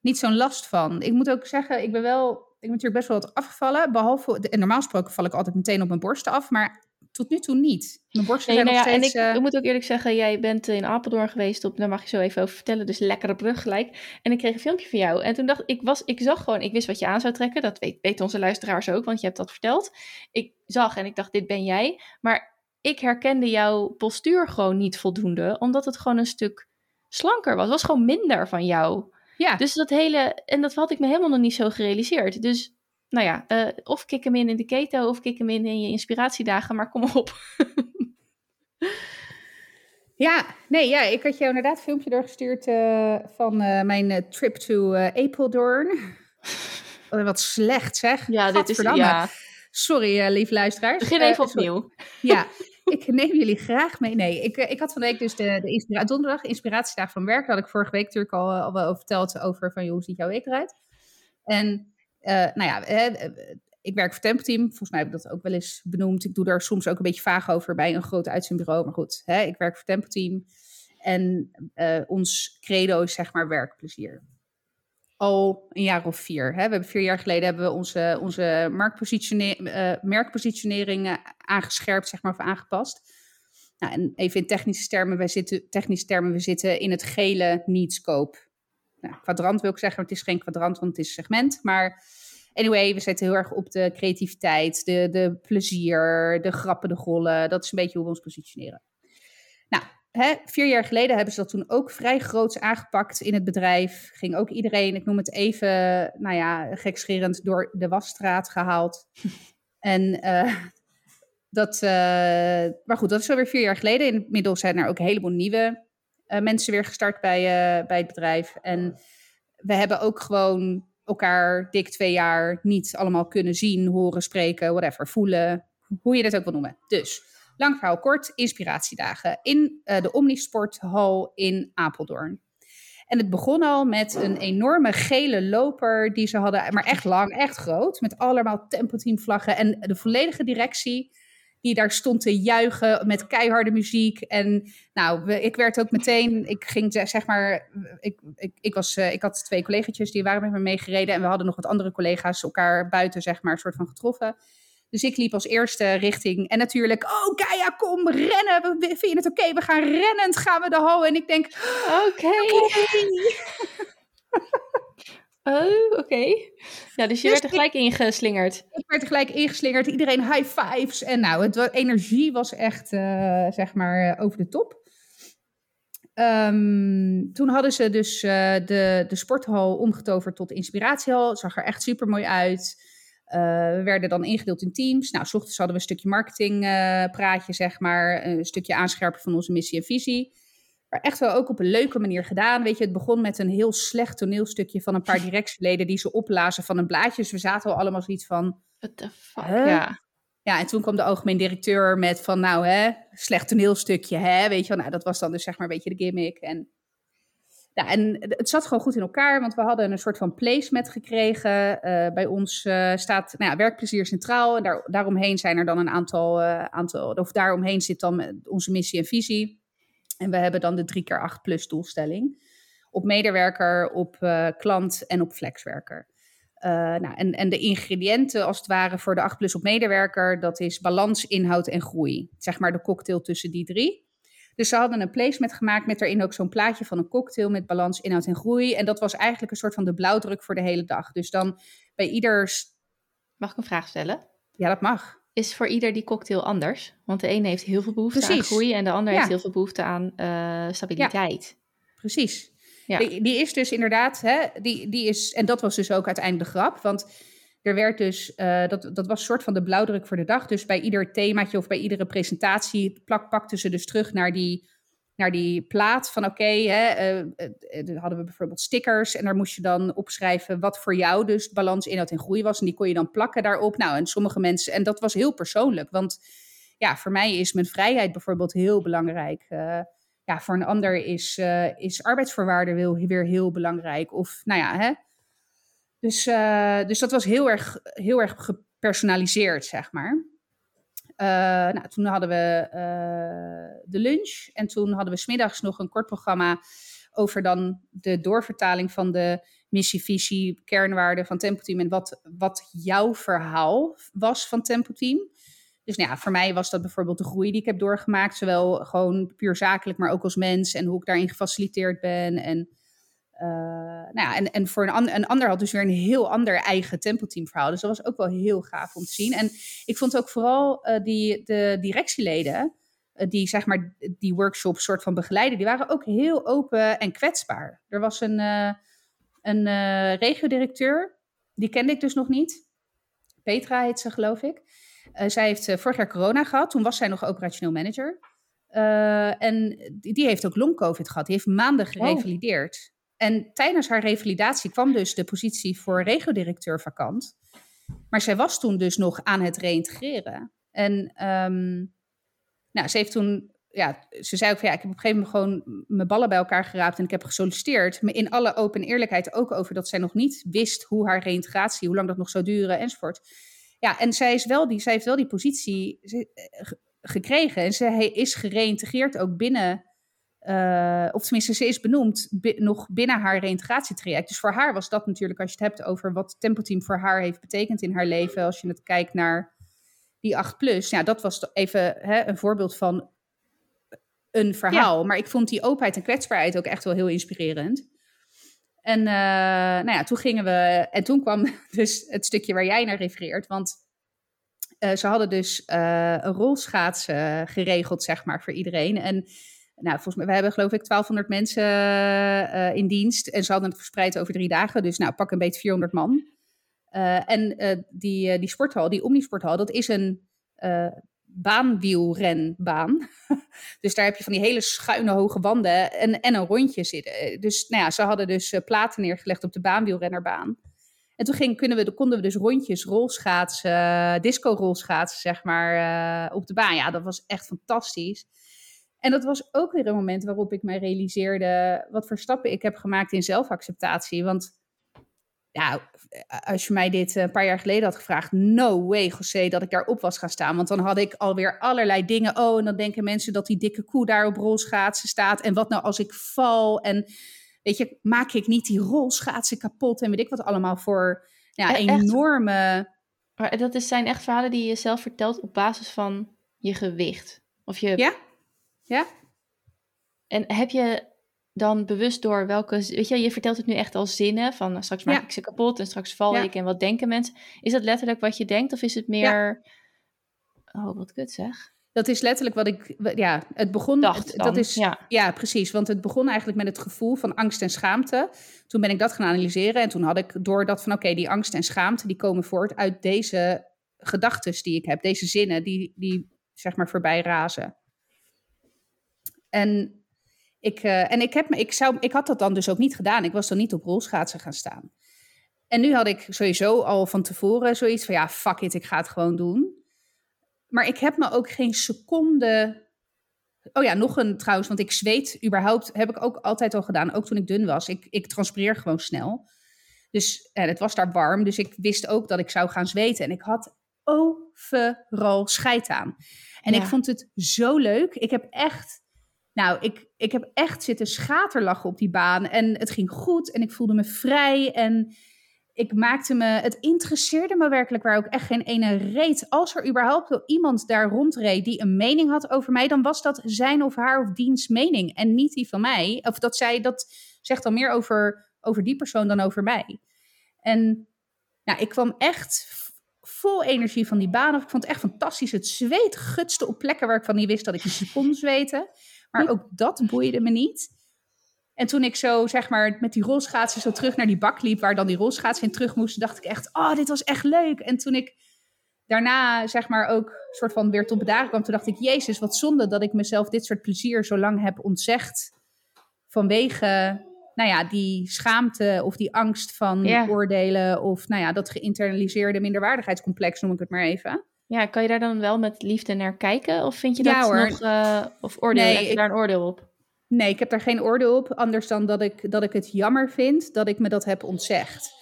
niet zo'n last van. Ik moet ook zeggen, ik ben wel, ben natuurlijk best wel wat afgevallen, behalve, en normaal gesproken val ik altijd meteen op mijn borsten af, maar tot nu toe niet. Mijn borsten Nee, zijn nou nog ja, en steeds... ik, eh, ik moet ook eerlijk zeggen, jij bent in Apeldoorn geweest op, daar mag je zo even over vertellen, dus lekkere brug gelijk. En ik kreeg een filmpje van jou. En toen dacht ik, was, ik zag gewoon, ik wist wat je aan zou trekken. Dat weet, weten onze luisteraars ook, want je hebt dat verteld. Ik zag en ik dacht, dit ben jij. Maar ik herkende jouw postuur gewoon niet voldoende, omdat het gewoon een stuk slanker was. Het was gewoon minder van jou. Ja, Dus dat hele, en dat had ik me helemaal nog niet zo gerealiseerd. Dus, nou ja, eh, of kik hem in in de keto, of kik hem in in je inspiratiedagen, maar kom op. Ja, nee, ja, ik had jou inderdaad een filmpje doorgestuurd eh, van eh, mijn trip to Apeldoorn. Oh, wat slecht zeg. Ja, dit is, ja. Sorry, lieve luisteraars. Begin even opnieuw. Ja, ik neem jullie graag mee. Nee, ik, eh, ik had van de week dus de, de donderdag inspiratiedag van werk. Daar had ik vorige week natuurlijk al, eh, al wel over verteld over van, hoe ziet jouw week eruit? En, eh, nou ja, ik werk voor Tempteam. Volgens mij heb ik dat ook wel eens benoemd. Ik doe daar soms ook een beetje vaag over bij een groot uitzendbureau. Maar goed, hè, ik werk voor Tempteam. En ons credo is zeg maar werkplezier. Al een jaar of vier. Hè? We hebben vier jaar geleden hebben we onze, onze eh, merkpositionering eh, aangescherpt, zeg maar, of aangepast. Nou, en even in technische termen, wij zitten, technische termen, we zitten in het gele need-scope. Nou, kwadrant wil ik zeggen, het is geen kwadrant, want het is segment. Maar Anyway, we zetten heel erg op de creativiteit, de, de plezier, de grappen, de gollen. Dat is een beetje hoe we ons positioneren. Hè, vier jaar geleden hebben ze dat toen ook vrij groots aangepakt in het bedrijf. Ging ook iedereen, ik noem het even, nou ja, gekscherend, door de wasstraat gehaald. en uh, dat, uh, maar goed, dat is alweer vier jaar geleden. Inmiddels zijn er ook een heleboel nieuwe uh, mensen weer gestart bij, bij het bedrijf. En we hebben ook gewoon elkaar dik twee jaar niet allemaal kunnen zien, horen, spreken, whatever, voelen, hoe je dat ook wil noemen. Dus, lang verhaal kort, inspiratiedagen in uh, de Omnisporthal in Apeldoorn. En het begon al met een enorme gele loper die ze hadden, maar echt lang, echt groot, met allemaal tempoteamvlaggen en de volledige directie die daar stond te juichen met keiharde muziek. En nou, ik werd ook meteen, ik ging zeg maar, ik, ik, ik, was, eh, ik had twee collega's die waren met me meegereden en we hadden nog wat andere collega's elkaar buiten zeg maar soort van getroffen. Dus ik liep als eerste richting. En natuurlijk, oh Kaya, kom rennen. Vind je het oké? We gaan rennend, gaan we de hal. En ik denk, oké. Oh, oké. Ja, dus je werd er gelijk ingeslingerd. Ik werd er gelijk ingeslingerd. Iedereen high fives. En nou, het, energie was echt, uh, zeg maar, eh, over de top. Um, toen hadden ze dus uh, de, de sporthal omgetoverd tot inspiratiehal. Het zag er echt super mooi uit. Uh, we werden dan ingedeeld in teams. Nou, s ochtends hadden we een stukje marketing praatje, zeg maar. Een stukje aanscherpen van onze missie en visie. Maar echt wel ook op een leuke manier gedaan. Weet je, het begon met een heel slecht toneelstukje van een paar directieleden die ze oplazen van een blaadje. Dus we zaten al allemaal zoiets van. What the fuck? Ja. Ja, en toen kwam de algemeen directeur met van, nou hè, slecht toneelstukje, hè, weet je wel. Nou, dat was dan dus zeg maar een beetje de gimmick. En, ja, en het zat gewoon goed in elkaar, want we hadden een soort van placement gekregen. Uh, bij ons uh, staat nou ja, werkplezier centraal en daar, daaromheen zijn er dan een aantal, uh, aantal, of daaromheen zit dan onze missie en visie. En we hebben dan de 3 keer 8 plus doelstelling. Op medewerker, op klant en op flexwerker. Nou, en, en de ingrediënten als het ware voor de 8 plus op medewerker, dat is balans, inhoud en groei. Zeg maar de cocktail tussen die drie. Dus ze hadden een placement gemaakt met daarin ook zo'n plaatje van een cocktail met balans, inhoud en groei. En dat was eigenlijk een soort van de blauwdruk voor de hele dag. Dus dan bij ieder... Mag ik een vraag stellen? Ja, dat mag is voor ieder die cocktail anders. Want de ene heeft heel veel behoefte aan groei en de ander heeft heel veel behoefte aan uh, stabiliteit. Ja. Precies. Ja. Die, die, is dus inderdaad, hè, die, die is, en dat was dus ook uiteindelijk de grap, want er werd dus, uh, dat, dat was een soort van de blauwdruk voor de dag. Dus bij ieder themaatje of bij iedere presentatie plak, pakten ze dus terug naar die naar die plaat van oké, okay, uh, uh, hadden we bijvoorbeeld stickers en daar moest je dan opschrijven wat voor jou dus balans, inhoud en groei was. En die kon je dan plakken daarop. Nou, en sommige mensen, en dat was heel persoonlijk, want ja, voor mij is mijn vrijheid bijvoorbeeld heel belangrijk. Ja, voor een ander is, is arbeidsvoorwaarden weer heel belangrijk. Of nou ja, hè. Dus, dus dat was heel erg, heel erg gepersonaliseerd, zeg maar. Uh, nou, toen hadden we uh, de lunch en toen hadden we smiddags nog een kort programma over dan de doorvertaling van de missie, visie, kernwaarden van Tempo Team en wat, wat jouw verhaal was van Tempo Team. Dus nou ja, voor mij was dat bijvoorbeeld de groei die ik heb doorgemaakt, zowel gewoon puur zakelijk, maar ook als mens en hoe ik daarin gefaciliteerd ben en uh, nou ja, en, en voor een, een ander had dus weer een heel ander eigen tempoteamverhaal. Dus dat was ook wel heel gaaf om te zien. En ik vond ook vooral uh, die, de directieleden, uh, die zeg maar die workshop soort van begeleiden, die waren ook heel open en kwetsbaar. Er was een, een regiodirecteur, die kende ik dus nog niet. Petra heet ze, geloof ik. zij heeft vorig jaar corona gehad. Toen was zij nog operationeel manager. en die, die, heeft ook long-covid gehad. Die heeft maanden oh. En tijdens haar revalidatie kwam dus de positie voor regiodirecteur vakant. Maar zij was toen dus nog aan het reïntegreren. En um, nou, ze heeft toen, ja, ze zei ook van ja, ik heb op een gegeven moment gewoon mijn ballen bij elkaar geraapt en ik heb gesolliciteerd. Maar in alle open eerlijkheid ook over dat zij nog niet wist hoe haar reïntegratie, hoe lang dat nog zou duren enzovoort. Ja, en zij, is wel die, zij heeft wel die positie eh, gekregen en ze is gereïntegreerd ook binnen uh, of tenminste, ze is benoemd nog binnen haar reïntegratietraject. Dus voor haar was dat natuurlijk, als je het hebt over wat Tempo Team voor haar heeft betekend in haar leven, als je het kijkt naar die 8 plus. Ja, dat was even hè, een voorbeeld van een verhaal. Maar ik vond die openheid en kwetsbaarheid ook echt wel heel inspirerend. En nou ja, toen gingen we. En toen kwam dus het stukje waar jij naar refereert. Want ze hadden dus een rolschaatsen geregeld, zeg maar, voor iedereen. En nou, volgens mij, we hebben geloof ik 1200 mensen uh, in dienst. En ze hadden het verspreid over drie dagen. Dus nou, pak een beetje 400 man. Uh, en uh, die, die sporthal, die Omnisporthal, dat is een baanwielrenbaan. dus daar heb je van die hele schuine hoge wanden en, en een rondje zitten. Dus nou ja, ze hadden dus platen neergelegd op de baanwielrennerbaan. En toen ging, kunnen we, konden we dus rondjes rolschaatsen, disco-rolschaatsen, zeg maar, op de baan. Ja, dat was echt fantastisch. En dat was ook weer een moment waarop ik mij realiseerde wat voor stappen ik heb gemaakt in zelfacceptatie. Want ja, als je mij dit een paar jaar geleden had gevraagd, no way, José, dat ik daarop was gaan staan. Want dan had ik alweer allerlei dingen. Oh, en dan denken mensen dat die dikke koe daar op rolschaatsen staat. En wat nou als ik val? En weet je, maak ik niet die rolschaatsen kapot? En weet ik wat allemaal voor ja, enorme. Maar dat is, zijn echt verhalen die je zelf vertelt op basis van je gewicht. Of je ja? Ja. En heb je dan bewust door welke, weet je, je vertelt het nu echt als zinnen van nou, straks maak ik ze kapot en straks val ik en wat denken mensen? Is dat letterlijk wat je denkt of is het meer, oh wat kut zeg. Dat is letterlijk wat ik, ja, het begon, dat is, ja. ja, precies, want het begon eigenlijk met het gevoel van angst en schaamte. Toen ben ik dat gaan analyseren en toen had ik door dat van, oké, die angst en schaamte, die komen voort uit deze gedachten die ik heb, deze zinnen die, die zeg maar voorbij razen. En ik, uh, en ik, heb me, ik, zou, ik had dat dan dus ook niet gedaan. Ik was dan niet op rolschaatsen gaan staan. En nu had ik sowieso al van tevoren zoiets van ja, fuck it, ik ga het gewoon doen. Maar ik heb me ook geen seconde. Oh ja, nog een trouwens, want ik zweet überhaupt, heb ik ook altijd al gedaan, ook toen ik dun was. Ik, ik transpireer gewoon snel. Dus en het was daar warm, dus ik wist ook dat ik zou gaan zweten. En ik had overal scheid aan. En ik vond het zo leuk. Ik heb echt nou, ik, ik heb echt zitten schaterlachen op die baan. En het ging goed en ik voelde me vrij. En ik maakte me, het interesseerde me werkelijk waar ook echt geen ene reet. Als er überhaupt iemand daar rondreed die een mening had over mij, dan was dat zijn of haar of diens mening en niet die van mij. Of dat zij, dat zegt dan meer over, over die persoon dan over mij. En nou, ik kwam echt vol energie van die baan af. Ik vond het echt fantastisch. Het zweet gutste op plekken waar ik van niet wist dat ik niet kon zweten. Maar ook dat boeide me niet. En toen ik zo, zeg maar, met die rolschaatsen zo terug naar die bak liep, waar dan die rolschaatsen in terug moesten, dacht ik echt, oh, dit was echt leuk. En toen ik daarna, zeg maar, ook soort van weer tot bedaren kwam, toen dacht ik, jezus, wat zonde dat ik mezelf dit soort plezier zo lang heb ontzegd. Vanwege, nou ja, die schaamte of die angst van oordelen of, nou ja, dat geïnternaliseerde minderwaardigheidscomplex, noem ik het maar even. Ja, kan je daar dan wel met liefde naar kijken? Of vind je dat nog... Uh, of oordeel, nee, heb je daar een oordeel op? Nee, ik heb daar geen oordeel op. Anders dan dat ik, dat ik het jammer vind dat ik me dat heb ontzegd.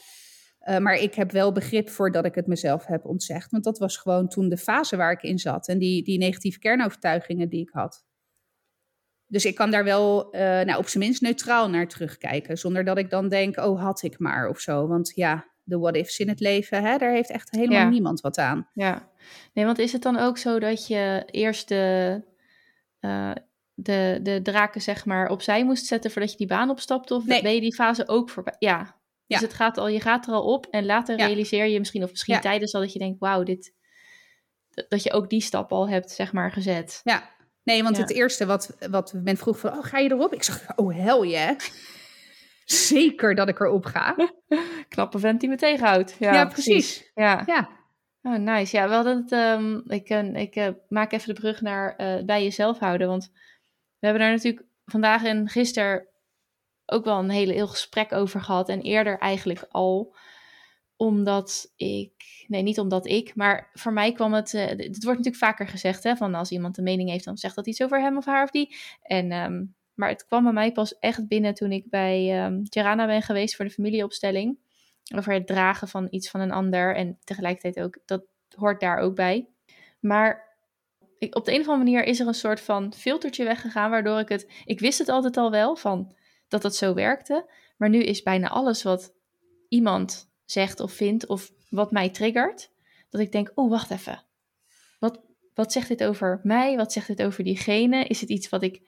Uh, maar ik heb wel begrip voor dat ik het mezelf heb ontzegd. Want dat was gewoon toen de fase waar ik in zat. En die, die negatieve kernovertuigingen die ik had. Dus ik kan daar wel uh, nou, op zijn minst neutraal naar terugkijken. Zonder dat ik dan denk, oh had ik maar of zo. Want ja, de what-ifs in het leven, hè, daar heeft echt helemaal niemand wat aan. Ja, nee, want is het dan ook zo dat je eerst de, uh, de, de draken zeg maar opzij moest zetten voordat je die baan opstapte? Of nee. ben je die fase ook voorbij? Ja, dus het gaat al, je gaat er al op en later realiseer je misschien, of misschien tijdens al dat je denkt, wauw, dit, dat je ook die stap al hebt zeg maar gezet. Ja, nee, want het eerste wat, wat men vroeg van, oh, ga je erop? Ik zeg, oh hel je zeker dat ik erop ga. Knappe vent die me tegenhoudt. Ja, precies. Ja. ja. Oh, nice. Ja, wel dat um, ik, uh, ik uh, maak even de brug naar uh, bij jezelf houden. Want we hebben daar natuurlijk vandaag en gisteren ook wel een hele heel gesprek over gehad. En eerder eigenlijk al omdat ik, nee, niet omdat ik, maar voor mij kwam het, uh, het wordt natuurlijk vaker gezegd, hè, van als iemand een mening heeft, dan zegt dat iets over hem of haar of die. En um, maar het kwam bij mij pas echt binnen toen ik bij um, ben geweest voor de familieopstelling. Over het dragen van iets van een ander. En tegelijkertijd ook, dat hoort daar ook bij. Maar ik, op de een of andere manier is er een soort van filtertje weggegaan. Waardoor ik het. Ik wist het altijd al wel van dat dat zo werkte. Maar nu is bijna alles wat iemand zegt of vindt. Of wat mij triggert. Dat ik denk: oh, wacht even. Wat, wat zegt dit over mij? Wat zegt dit over diegene? Is het iets wat ik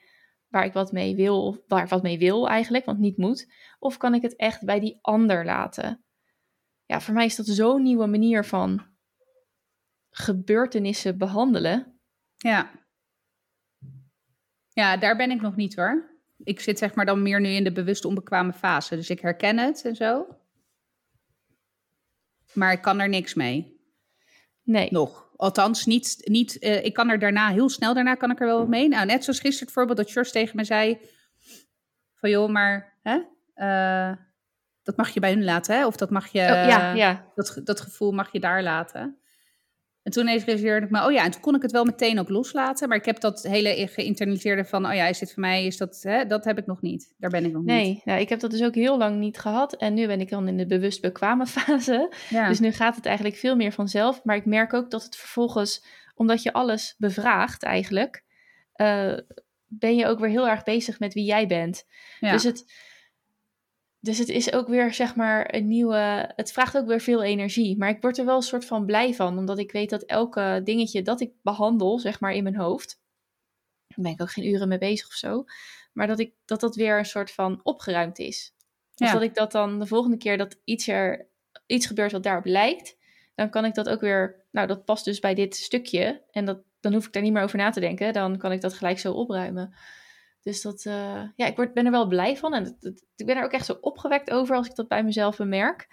waar ik wat mee wil, of waar ik wat mee wil eigenlijk, want niet moet? Of kan ik het echt bij die ander laten? Ja, voor mij is dat zo'n nieuwe manier van gebeurtenissen behandelen. Ja. Ja, daar ben ik nog niet hoor. Ik zit zeg maar dan meer nu in de bewust onbekwame fase. Dus ik herken het en zo. Maar ik kan er niks mee. Nee. Nog. Althans, niet, niet uh, ik kan er daarna, heel snel daarna kan ik er wel wat mee. Nou, net zoals gisteren bijvoorbeeld dat George tegen me zei... van joh, maar hè, uh, dat mag je bij hun laten, hè? Of dat mag je, oh, ja, ja. Dat, dat gevoel mag je daar laten. En toen realiseerde ik me, oh ja, en toen kon ik het wel meteen ook loslaten. Maar ik heb dat hele geïnternaliseerde van, oh ja, is dit voor mij, is dat, hè, dat heb ik nog niet. Daar ben ik nog nee, niet. Nee, nou, ik heb dat dus ook heel lang niet gehad. En nu ben ik dan in de bewust bekwame fase. Ja. Dus nu gaat het eigenlijk veel meer vanzelf. Maar ik merk ook dat het vervolgens, omdat je alles bevraagt eigenlijk, uh, ben je ook weer heel erg bezig met wie jij bent. Ja. Dus het dus het is ook weer, zeg maar, een nieuwe. Het vraagt ook weer veel energie. Maar ik word er wel een soort van blij van. Omdat ik weet dat elke dingetje dat ik behandel, zeg maar, in mijn hoofd. Daar ben ik ook geen uren mee bezig of zo. Maar dat, ik, dat dat weer een soort van opgeruimd is. Ja. Of dat ik dat dan de volgende keer dat iets, er, iets gebeurt wat daarop lijkt. Dan kan ik dat ook weer. Nou, dat past dus bij dit stukje. En dat, dan hoef ik daar niet meer over na te denken. Dan kan ik dat gelijk zo opruimen. Dus dat, uh, ja, ik word, ben er wel blij van. En ik ben er ook echt zo opgewekt over als ik dat bij mezelf bemerk.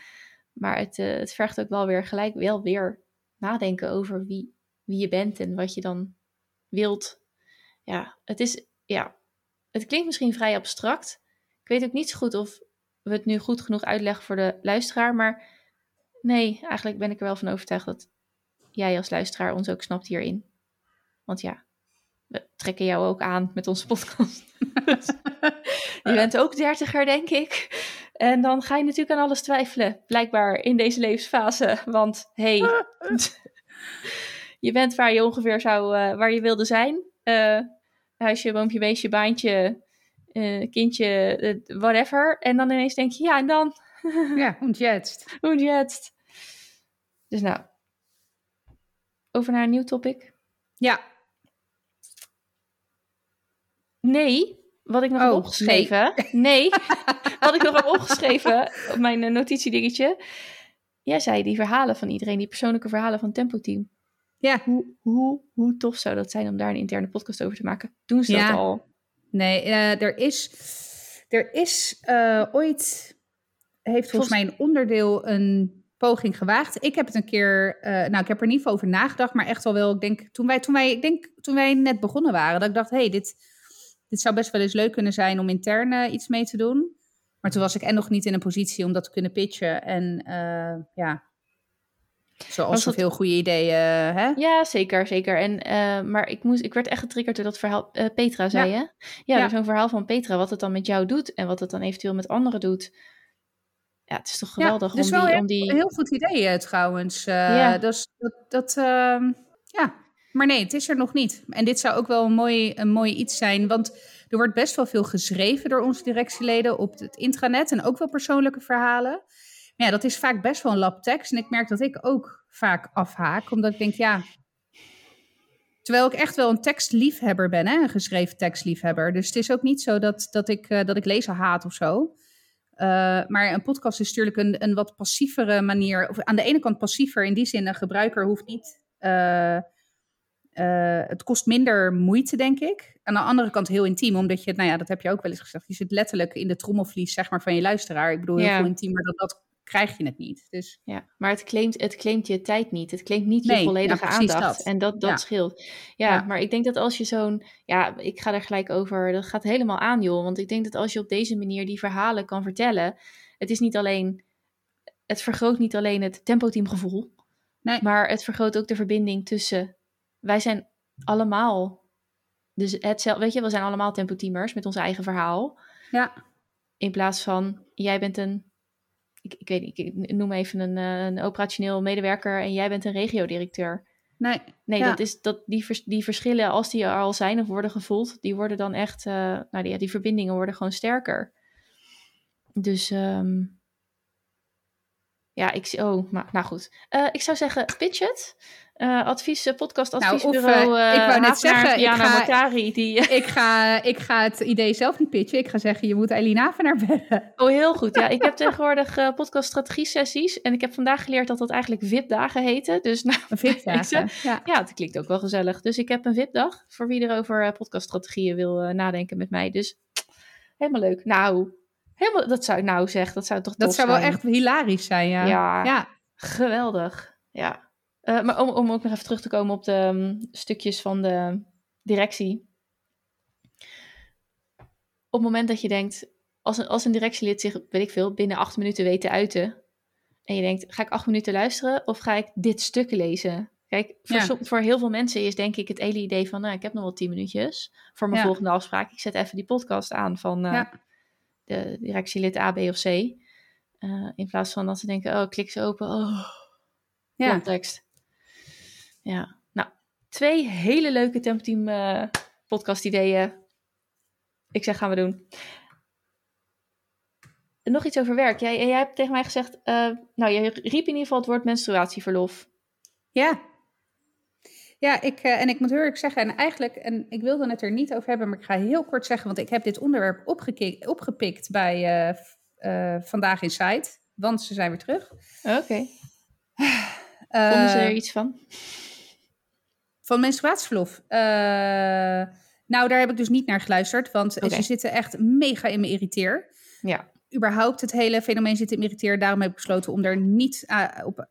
Maar het, uh, het vergt ook wel weer gelijk wel weer nadenken over wie, wie je bent en wat je dan wilt. Ja, het is, ja, het klinkt misschien vrij abstract. Ik weet ook niet zo goed of we het nu goed genoeg uitleggen voor de luisteraar. Maar nee, eigenlijk ben ik er wel van overtuigd dat jij als luisteraar ons ook snapt hierin. Want ja, we trekken jou ook aan met onze podcast. je bent ook dertiger, denk ik. En dan ga je natuurlijk aan alles twijfelen, blijkbaar in deze levensfase. Want hey, je bent waar je ongeveer zou, uh, waar je wilde zijn. Uh, huisje, boompje, beestje, baantje, uh, kindje, whatever. En dan ineens denk je, ja, en dan? ja, und jetzt? Und jetzt? Dus nou, over naar een nieuw topic. Ja, Nee, wat ik nog oh, heb opgeschreven. Nee, nee wat ik nog heb opgeschreven op mijn uh, notitiedingetje. Jij zei die verhalen van iedereen, die persoonlijke verhalen van Tempo Team. Ja. Hoe, hoe, hoe tof zou dat zijn om daar een interne podcast over te maken? Doen ze dat al? Nee, uh, er is, er is uh, ooit, heeft volgens mij een onderdeel een poging gewaagd. Ik heb het een keer, uh, nou, ik heb er niet over nagedacht, maar echt al wel, ik denk, toen wij, toen wij, ik denk, toen wij net begonnen waren, dat ik dacht, hé, hey, dit, dit zou best wel eens leuk kunnen zijn om intern uh, iets mee te doen. Maar toen was ik en nog niet in een positie om dat te kunnen pitchen. En uh, ja, zoals zoveel goede ideeën. Hè? Ja, zeker, zeker. En, uh, maar ik, moest, ik werd echt getriggerd door dat verhaal. Petra zei ja. je? Ja, ja. zo'n verhaal van Petra. Wat het dan met jou doet en wat het dan eventueel met anderen doet. Ja, het is toch geweldig ja, dus om, die, wel om die... Een heel goed idee trouwens. ja. Dus dat, dat ehm, maar nee, het is er nog niet. En dit zou ook wel een mooi, een mooi iets zijn. Want er wordt best wel veel geschreven door onze directieleden op het intranet. En ook wel persoonlijke verhalen. Maar ja, dat is vaak best wel een lab tekst. En ik merk dat ik ook vaak afhaak. Omdat ik denk, ja... Terwijl ik echt wel een tekstliefhebber ben, hè? een geschreven tekstliefhebber. Dus het is ook niet zo dat, dat, ik, uh, dat ik lezen haat of zo. Uh, maar een podcast is natuurlijk een, een wat passievere manier. Of aan de ene kant passiever in die zin, een gebruiker hoeft niet... Uh, uh, het kost minder moeite, denk ik. Aan de andere kant heel intiem, omdat je, nou ja, dat heb je ook wel eens gezegd. Je zit letterlijk in de trommelvlies, zeg maar, van je luisteraar. Ik bedoel, heel veel intiemer dan dat krijg je het niet. Dus... Ja, maar het claimt, het claimt je tijd niet. Het claimt niet je volledige ja, aandacht. Dat. En dat, dat ja. scheelt. Ja, ja, maar ik denk dat als je zo'n... Ja, ik ga er gelijk over. Dat gaat helemaal aan, joh. Want ik denk dat als je op deze manier die verhalen kan vertellen... Het is niet alleen... Het vergroot niet alleen het tempo-teamgevoel. Nee. Maar het vergroot ook de verbinding tussen wij zijn allemaal, dus hetzelfde, weet je, we zijn allemaal tempo-teamers met ons eigen verhaal. Ja. In plaats van, jij bent een, ik, ik weet niet, ik noem even een, eh, een operationeel medewerker en jij bent een regiodirecteur. Nee. Nee, dat is, dat, die, vers, die verschillen, als die er al zijn of worden gevoeld, die worden dan echt, uh, nou die, die verbindingen worden gewoon sterker. Dus um, Ja, ik zie. Oh, maar, nou goed. Uh, ik zou zeggen, pitch het. Uh, advies, podcast Nou, adviesbureau. of, uh, ik wou net zeggen, Diana ik ga, Mortari, die, ik, ga, ik ga het idee zelf niet pitchen. Ik ga zeggen, je moet Eileen Avenaar bellen. Oh, heel goed. Ja, ik heb tegenwoordig podcast strategie sessies. En ik heb vandaag geleerd dat dat eigenlijk VIP-dagen heten. Dus nou, VIP-dagen, ja. ja, het klinkt ook wel gezellig. Dus ik heb een VIP-dag voor wie er over podcaststrategieën wil nadenken met mij. Dus helemaal leuk. Nou, helemaal, dat zou ik nou zeggen. Dat zou toch Dat zou zijn. wel echt hilarisch zijn, ja. Ja, ja. geweldig. Ja. Uh, maar om, om ook nog even terug te komen op de um, stukjes van de directie. Op het moment dat je denkt, als een, als een directielid zich, weet ik veel, binnen acht minuten weet te uiten. En je denkt, ga ik acht minuten luisteren of ga ik dit stuk lezen? Kijk, voor, Ja. som- voor heel veel mensen is denk ik het hele idee van, nou, ik heb nog wel tien minuutjes voor mijn Ja. volgende afspraak. Ik zet even die podcast aan van eh, Ja. De directielid A, B of C. Eh, in plaats van dat ze denken, oh, klik ze open, oh, Ja. context. Ja, nou, twee hele leuke Tempo-team eh, podcast ideeën. Ik zeg, gaan we doen. En Nog iets over werk. Jij, jij hebt tegen mij gezegd, eh, nou, je riep in ieder geval het woord menstruatieverlof. Ja. Ja, ik, eh, en ik moet heel eerlijk zeggen, en eigenlijk, en ik wilde het er niet over hebben, maar ik ga heel kort zeggen, want ik heb dit onderwerp opgepikt bij eh, eh, Vandaag in Site, want ze zijn weer terug. Oké. Vonden ze er iets van? Van menstruatieverlof. Nou, daar heb ik dus niet naar geluisterd, want ze zitten echt mega in me irriteer. Ja. Überhaupt het hele fenomeen zit in me irriteer. Daarom heb ik besloten om daar niet op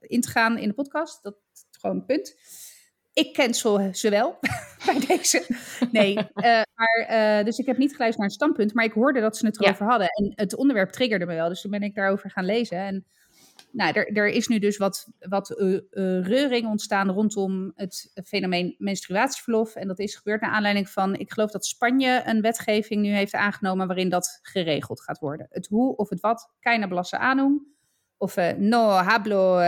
in te gaan in de podcast. Dat is gewoon een punt. Ik cancel ze wel bij deze. Nee, eh, maar eh, dus ik heb niet geluisterd naar het standpunt, maar ik hoorde dat ze het Ja. erover hadden. En het onderwerp triggerde me wel, dus toen ben ik daarover gaan lezen. En nou, er, er is nu dus wat, wat eh, reuring ontstaan rondom het fenomeen menstruatieverlof. En dat is gebeurd naar aanleiding van, ik geloof dat Spanje een wetgeving nu heeft aangenomen waarin dat geregeld gaat worden. Het hoe of het wat, keine blasse aanum. Of no hablo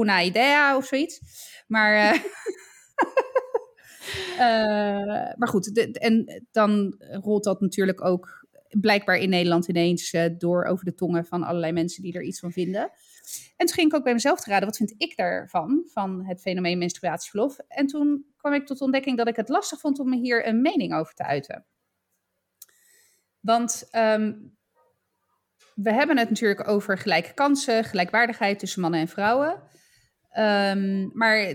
una idea of zoiets. Maar, maar goed, en dan rolt dat natuurlijk ook blijkbaar in Nederland ineens eh, door over de tongen van allerlei mensen die er iets van vinden. En toen ging ik ook bij mezelf te raden, wat vind ik daarvan, van het fenomeen menstruatieverlof. En toen kwam ik tot de ontdekking dat ik het lastig vond om me hier een mening over te uiten. Want ehm, we hebben het natuurlijk over gelijke kansen, gelijkwaardigheid tussen mannen en vrouwen. Ehm, maar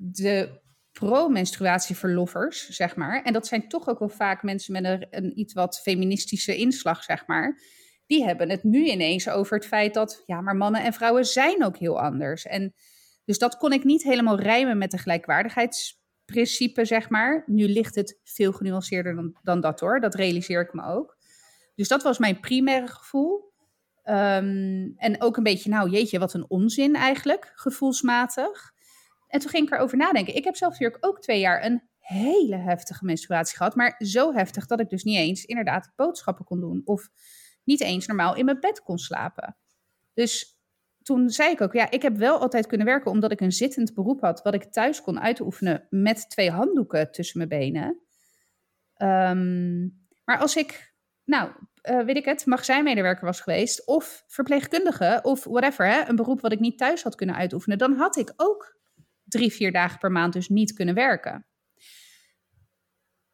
de pro-menstruatieverloffers, zeg maar, en dat zijn toch ook wel vaak mensen met een, een iets wat feministische inslag, zeg maar, die hebben het nu ineens over het feit dat, ja, maar mannen en vrouwen zijn ook heel anders. En dus dat kon ik niet helemaal rijmen met de gelijkwaardigheidsprincipe, zeg maar. Nu ligt het veel genuanceerder dan, dan dat hoor, dat realiseer ik me ook. Dus dat was mijn primaire gevoel. Ehm, en ook een beetje, nou jeetje, wat een onzin eigenlijk, gevoelsmatig. En toen ging ik erover nadenken. Ik heb zelf natuurlijk ook twee jaar een hele heftige menstruatie gehad. Maar zo heftig dat ik dus niet eens inderdaad boodschappen kon doen. Of niet eens normaal in mijn bed kon slapen. Dus toen zei ik ook, ja, ik heb wel altijd kunnen werken omdat ik een zittend beroep had. Wat ik thuis kon uitoefenen met twee handdoeken tussen mijn benen. Ehm, maar als ik, nou, eh, weet ik het, magazijnmedewerker was geweest. Of verpleegkundige of whatever, hè, een beroep wat ik niet thuis had kunnen uitoefenen. Dan had ik ook drie, vier dagen per maand dus niet kunnen werken.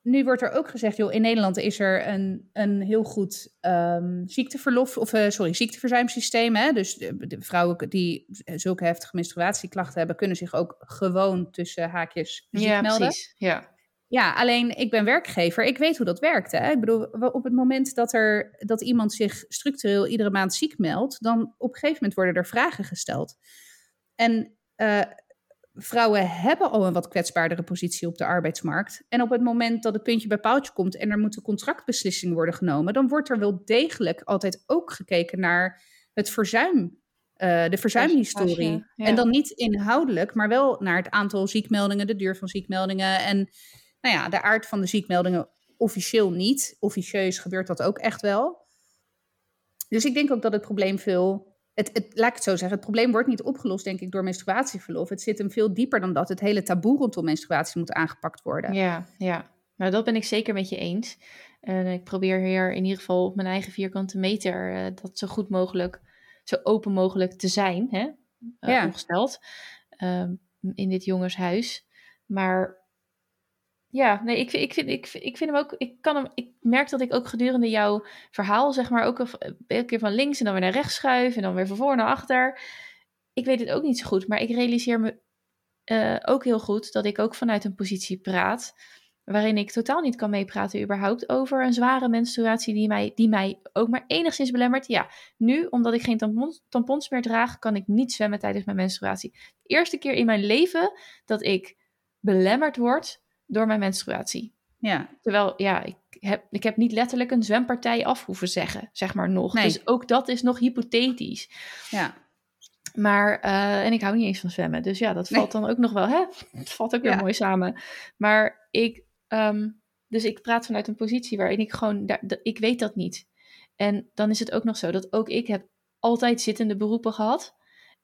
Nu wordt er ook gezegd, joh, in Nederland is er een, een heel goed ehm, ziekteverlof, of eh, sorry, ziekteverzuimsysteem. Hè? Dus de, de vrouwen die zulke heftige menstruatieklachten hebben, kunnen zich ook gewoon tussen haakjes ziek Ja, melden. precies. Ja. Ja, alleen ik ben werkgever. Ik weet hoe dat werkt. Hè? Ik bedoel, op het moment dat, er, dat iemand zich structureel iedere maand ziek meldt, dan op een gegeven moment worden er vragen gesteld. En eh, vrouwen hebben al een wat kwetsbaardere positie op de arbeidsmarkt. En op het moment dat het puntje bij paaltje komt en er moeten contractbeslissingen worden genomen, dan wordt er wel degelijk altijd ook gekeken naar het verzuim. eh, de verzuimhistorie. Ja. En dan niet inhoudelijk, maar wel naar het aantal ziekmeldingen, de duur van ziekmeldingen en nou ja, de aard van de ziekmeldingen officieel niet. Officieus gebeurt dat ook echt wel. Dus ik denk ook dat het probleem veel. Het, het, laat ik het zo zeggen, het probleem wordt niet opgelost, denk ik, door menstruatieverlof. Het zit hem veel dieper dan dat. Het hele taboe rondom menstruatie moet aangepakt worden. Ja, ja. Nou, dat ben ik zeker met je eens. En ik probeer hier in ieder geval op mijn eigen vierkante meter eh, dat zo goed mogelijk zo open mogelijk te zijn, hè? Uh, Ja. ongesteld, ehm, in dit jongenshuis. Maar ja, nee, ik, ik, vind, ik, ik vind hem ook, ik kan hem, ik merk dat ik ook gedurende jouw verhaal, zeg maar, ook een- keer van links en dan weer naar rechts schuif en dan weer van voor naar achter. Ik weet het ook niet zo goed, maar ik realiseer me eh, ook heel goed dat ik ook vanuit een positie praat waarin ik totaal niet kan meepraten überhaupt over een zware menstruatie die mij, die mij ook maar enigszins belemmert. Ja, nu, omdat ik geen tampons, tampons meer draag, kan ik niet zwemmen tijdens mijn menstruatie. De eerste keer in mijn leven dat ik belemmerd word door mijn menstruatie. Ja, Terwijl, ja, ik heb, ik heb niet letterlijk een zwempartij af hoeven zeggen, zeg maar nog. Nee. Dus ook dat is nog hypothetisch. ja. Maar, eh, en ik hou niet eens van zwemmen. Dus ja, dat Nee. valt dan ook nog wel, hè? Het valt ook weer Ja. mooi samen. Maar ik, ehm, dus ik praat vanuit een positie waarin ik gewoon, daar, ik weet dat niet. En dan is het ook nog zo dat ook ik heb altijd zittende beroepen gehad.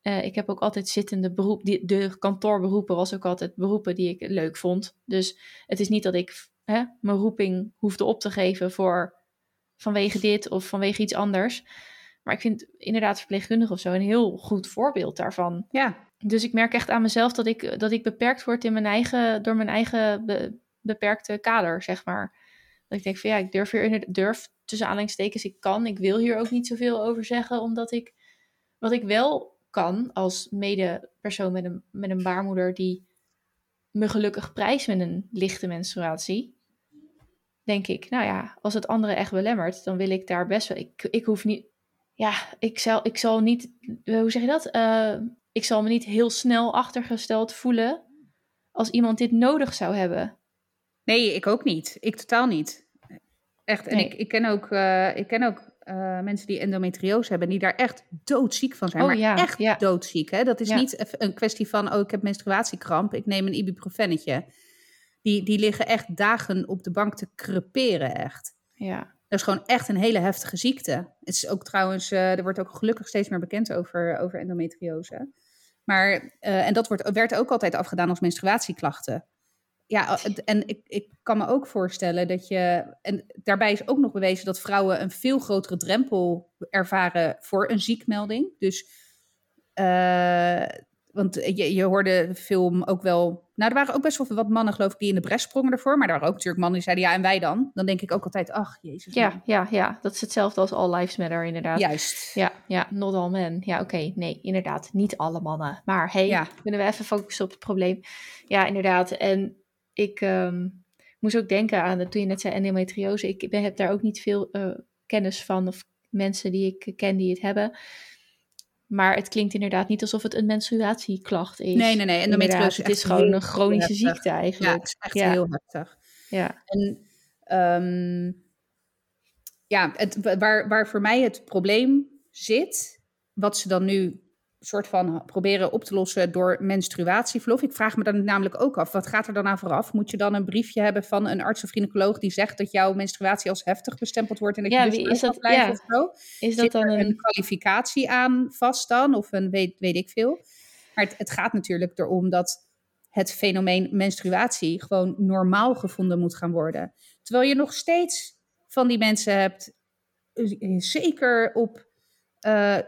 Eh, ik heb ook altijd zittende beroep, die, de kantoorberoepen was ook altijd beroepen die ik leuk vond. Dus het is niet dat ik hè, mijn roeping hoefde op te geven voor vanwege dit of vanwege iets anders. Maar ik vind inderdaad verpleegkundige of zo een heel goed voorbeeld daarvan. ja. Dus ik merk echt aan mezelf dat ik, dat ik beperkt word in mijn eigen, door mijn eigen be- beperkte kader, zeg maar. Dat ik denk van ja, ik durf hier durf tussen aanhalingstekens, ik kan, ik wil hier ook niet zoveel over zeggen, omdat ik, wat ik wel kan als medepersoon met een, met een baarmoeder die me gelukkig prijst met een lichte menstruatie, denk ik, nou ja, als het andere echt belemmert, dan wil ik daar best wel, ik, ik hoef niet, ja, ik zal, ik zal niet, hoe zeg je dat? Eh, ik zal me niet heel snel achtergesteld voelen als iemand dit nodig zou hebben. Nee, ik ook niet. Ik totaal niet. Echt. En Nee. ik, ik ken ook, eh, ik ken ook eh, mensen die endometriose hebben, die daar echt doodziek van zijn. Oh maar ja, echt ja. doodziek. Hè? Dat is Ja. niet een kwestie van, oh, ik heb menstruatiekramp, ik neem een ibuprofennetje. Die, die liggen echt dagen op de bank te creperen, echt. Ja, Dat is gewoon echt een hele heftige ziekte. Het is ook trouwens, eh, er wordt ook gelukkig steeds meer bekend over, over endometriose. Maar, eh, en dat wordt, werd ook altijd afgedaan als menstruatieklachten. Ja, eh, en ik, ik kan me ook voorstellen dat je. En daarbij is ook nog bewezen dat vrouwen een veel grotere drempel ervaren voor een ziekmelding. Dus. eh, want je, je hoorde de film ook wel. Nou, er waren ook best wel wat mannen, geloof ik, die in de bres sprongen ervoor. Maar er waren ook natuurlijk mannen die zeiden: ja, en wij dan? Dan denk ik ook altijd: ach, jezus. man. ja, ja, ja. Dat is hetzelfde als All Lives Matter, inderdaad. Juist. Ja, ja, not all men. Ja, oké, nee, inderdaad, niet alle mannen. Maar hey, Ja. kunnen we even focussen op het probleem? Ja, inderdaad. En ik ehm, moest ook denken aan, toen je net zei endometriose, ik ben, heb daar ook niet veel eh, kennis van of mensen die ik ken die het hebben. Maar het klinkt inderdaad niet alsof het een menstruatieklacht is. Nee, nee, nee. Endometriose het is gewoon een chronische ziekte Ja, eigenlijk. het is echt Ja. heel heftig. Ja, En ehm, ja, het, waar, waar voor mij het probleem zit, wat ze dan nu soort van proberen op te lossen door menstruatieverlof. Ik vraag me dan namelijk ook af, wat gaat er dan aan vooraf? Moet je dan een briefje hebben van een arts of gynaecoloog die zegt dat jouw menstruatie als heftig bestempeld wordt en dat Ja, je dus is dat? blijven Ja. of zo? is dat dan er een... een kwalificatie aan vast dan? Of een weet, weet ik veel. Maar het, het gaat natuurlijk erom dat het fenomeen menstruatie gewoon normaal gevonden moet gaan worden. Terwijl je nog steeds van die mensen hebt, eh, zeker op eh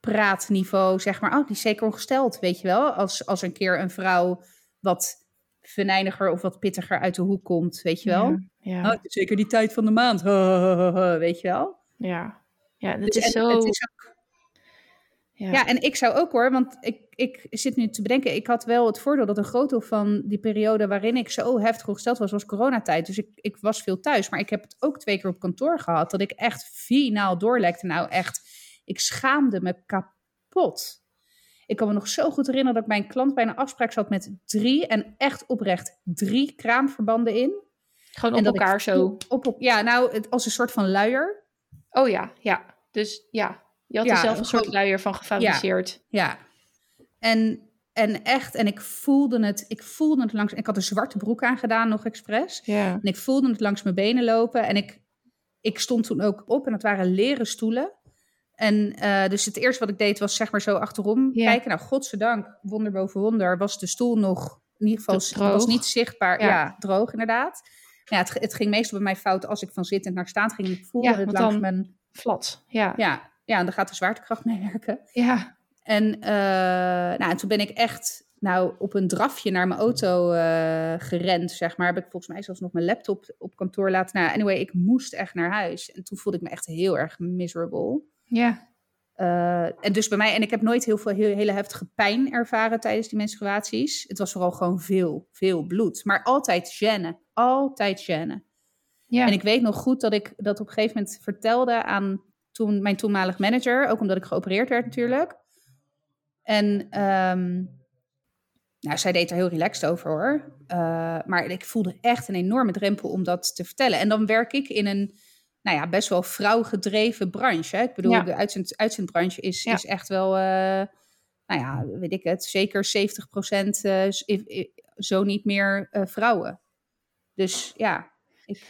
kantoorpraatniveau, zeg maar, oh, die is zeker ongesteld, weet je wel. Als, als een keer een vrouw wat venijniger of wat pittiger uit de hoek komt, weet je wel. Ja, ja, Oh, het is zeker die tijd van de maand, weet je wel. ja. ja het Dus is en zo... het is ook- ja. ja, en ik zou ook hoor, want ik, ik zit nu te bedenken, ik had wel het voordeel dat een groot deel van die periode waarin ik zo heftig ongesteld was, was coronatijd. Dus ik, ik was veel thuis, maar ik heb het ook twee keer op kantoor gehad, dat ik echt finaal doorlekte. Nou echt, ik schaamde me kapot. Ik kan me nog zo goed herinneren dat een klant bij een afspraak zat met drie, en echt oprecht drie kraamverbanden in. Gewoon op ik elkaar zo. Op, op, ja, nou, het, als een soort van luier. Oh ja, ja. Dus ja, je had Ja, er zelf een soort luier van gefabriceerd. Ja. En, en echt, en ik voelde het, ik voelde het langs, ik had een zwarte broek aangedaan nog expres. Ja. En ik voelde het langs mijn benen lopen. En ik, ik stond toen ook op en het waren leren stoelen. En eh, dus het eerste wat ik deed was zeg maar zo achterom Ja. kijken. Nou, godzijdank, wonder boven wonder, was de stoel nog in ieder geval was niet zichtbaar. Ja. Ja, droog inderdaad. Ja, het, het ging meestal bij mij fout als ik van zittend naar staan ging. Ik voelde Ja, het langs dan- mijn Flat. Ja. ja, ja, en dan gaat de zwaartekracht meewerken. Ja. En, eh, nou, en toen ben ik echt nou, op een drafje naar mijn auto eh, gerend, zeg maar. Heb ik volgens mij zelfs nog mijn laptop op kantoor laten. Nou, anyway, ik moest echt naar huis. En toen voelde ik me echt heel erg miserable. Ja. Uh, en dus bij mij, en ik heb nooit heel veel heel, hele heftige pijn ervaren tijdens die menstruaties. Het was vooral gewoon veel, veel bloed. Maar altijd gêne. Altijd gêne. Ja. En ik weet nog goed dat ik dat op een gegeven moment vertelde aan toen, mijn toenmalig manager. Ook omdat ik geopereerd werd natuurlijk. En um, nou, zij deed er heel relaxed over hoor. Uh, maar ik voelde echt een enorme drempel om dat te vertellen. En dan werk ik in een nou ja, best wel vrouwgedreven branche. Hè? Ik bedoel, ja. de uitzend, uitzendbranche is, ja. is echt wel, uh, nou ja, weet ik het, zeker 70 procent, uh, zo niet meer vrouwen. Dus ja, ik,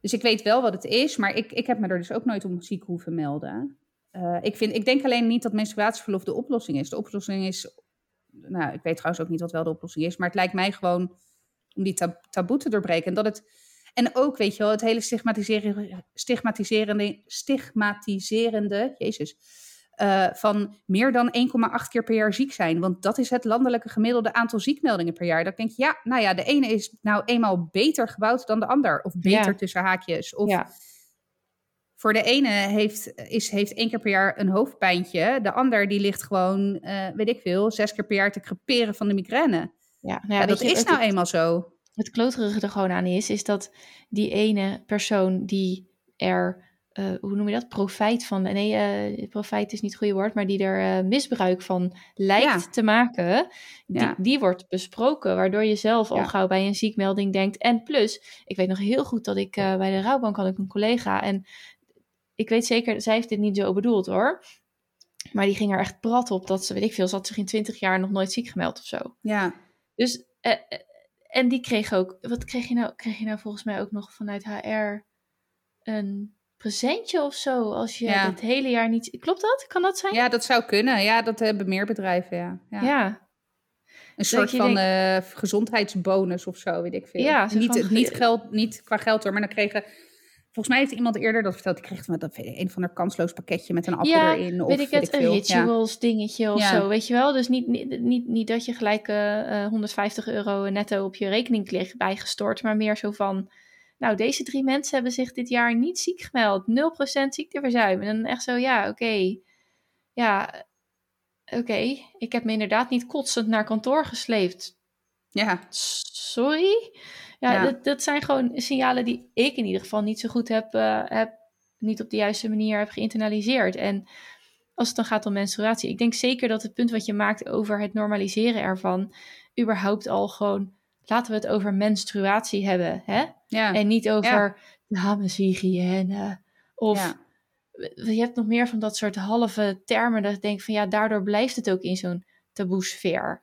dus ik weet wel wat het is, maar ik, ik heb me er dus ook nooit om ziek hoeven melden. ik, vind, ik denk alleen niet dat menstruatieverlof de oplossing is. De oplossing is nou, ik weet trouwens ook niet wat wel de oplossing is, maar het lijkt mij gewoon om die tab taboe te doorbreken. En dat het. En ook, weet je wel, het hele stigmatiserende, stigmatiserende, stigmatiserende Jezus, uh, van meer dan 1,8 keer per jaar ziek zijn. Want dat is het landelijke gemiddelde aantal ziekmeldingen per jaar. Dat denk je, ja, nou ja, de ene is nou eenmaal beter gebouwd dan de ander. Of beter ja. tussen haakjes. Of ja. Voor de ene heeft, is, heeft één keer per jaar een hoofdpijntje. De ander die ligt gewoon, uh, weet ik veel, zes keer per jaar te creperen van de migraine. Ja, nou ja, dat je, is het, nou eenmaal zo. Het kloterige er gewoon aan is, is dat die ene persoon die er, uh, hoe noem je dat, profijt van, nee, uh, profijt is niet het goede woord, maar die er misbruik van lijkt ja. te maken, die, ja. die wordt besproken, waardoor je zelf al gauw bij een ziekmelding denkt. En plus, ik weet nog heel goed dat ik bij de rouwbank had ik een collega en ik weet zeker, zij heeft dit niet zo bedoeld hoor. Maar die ging er echt prat op dat ze, weet ik veel, ze had zich in twintig jaar nog nooit ziek gemeld of zo. Ja. Dus, eh, eh en die kreeg ook, wat kreeg je nou? Kreeg je nou volgens mij ook nog vanuit HR een presentje of zo? Als je ja. het hele jaar niet. Klopt dat? Kan dat zijn? Ja, dat zou kunnen. Ja, dat hebben meer bedrijven, ja. Ja. ja. Een soort van denkt... uh, gezondheidsbonus of zo, weet ik veel. Ja, niet, van... niet, geld, niet qua geld hoor, maar dan kregen Volgens mij heeft iemand eerder dat verteld. Die kreeg dat een van een kansloos pakketje met een appel ja, erin. Of weet ik het, een rituals ja. dingetje of ja. zo, weet je wel. Dus niet, niet, niet, niet dat je gelijk uh, 150 euro netto op je rekening kreeg bijgestort. Maar meer zo van, nou deze drie mensen hebben zich dit jaar niet ziek gemeld. 0% ziekteverzuim. En dan echt zo, ja oké. Okay. Ja, oké. Okay. Ik heb me inderdaad niet kotsend naar kantoor gesleept. Ja. Sorry? Ja, Dat, dat zijn gewoon signalen die ik in ieder geval niet zo goed heb, uh, heb niet op de juiste manier heb geïnternaliseerd. En als het dan gaat om menstruatie, ik denk zeker dat het punt wat je maakt over het normaliseren ervan, überhaupt al gewoon, laten we het over menstruatie hebben, hè? Ja. En niet over ja. dameshygiëne of... Ja. Je hebt nog meer van dat soort halve termen dat ik denk van ja, daardoor blijft het ook in zo'n taboe sfeer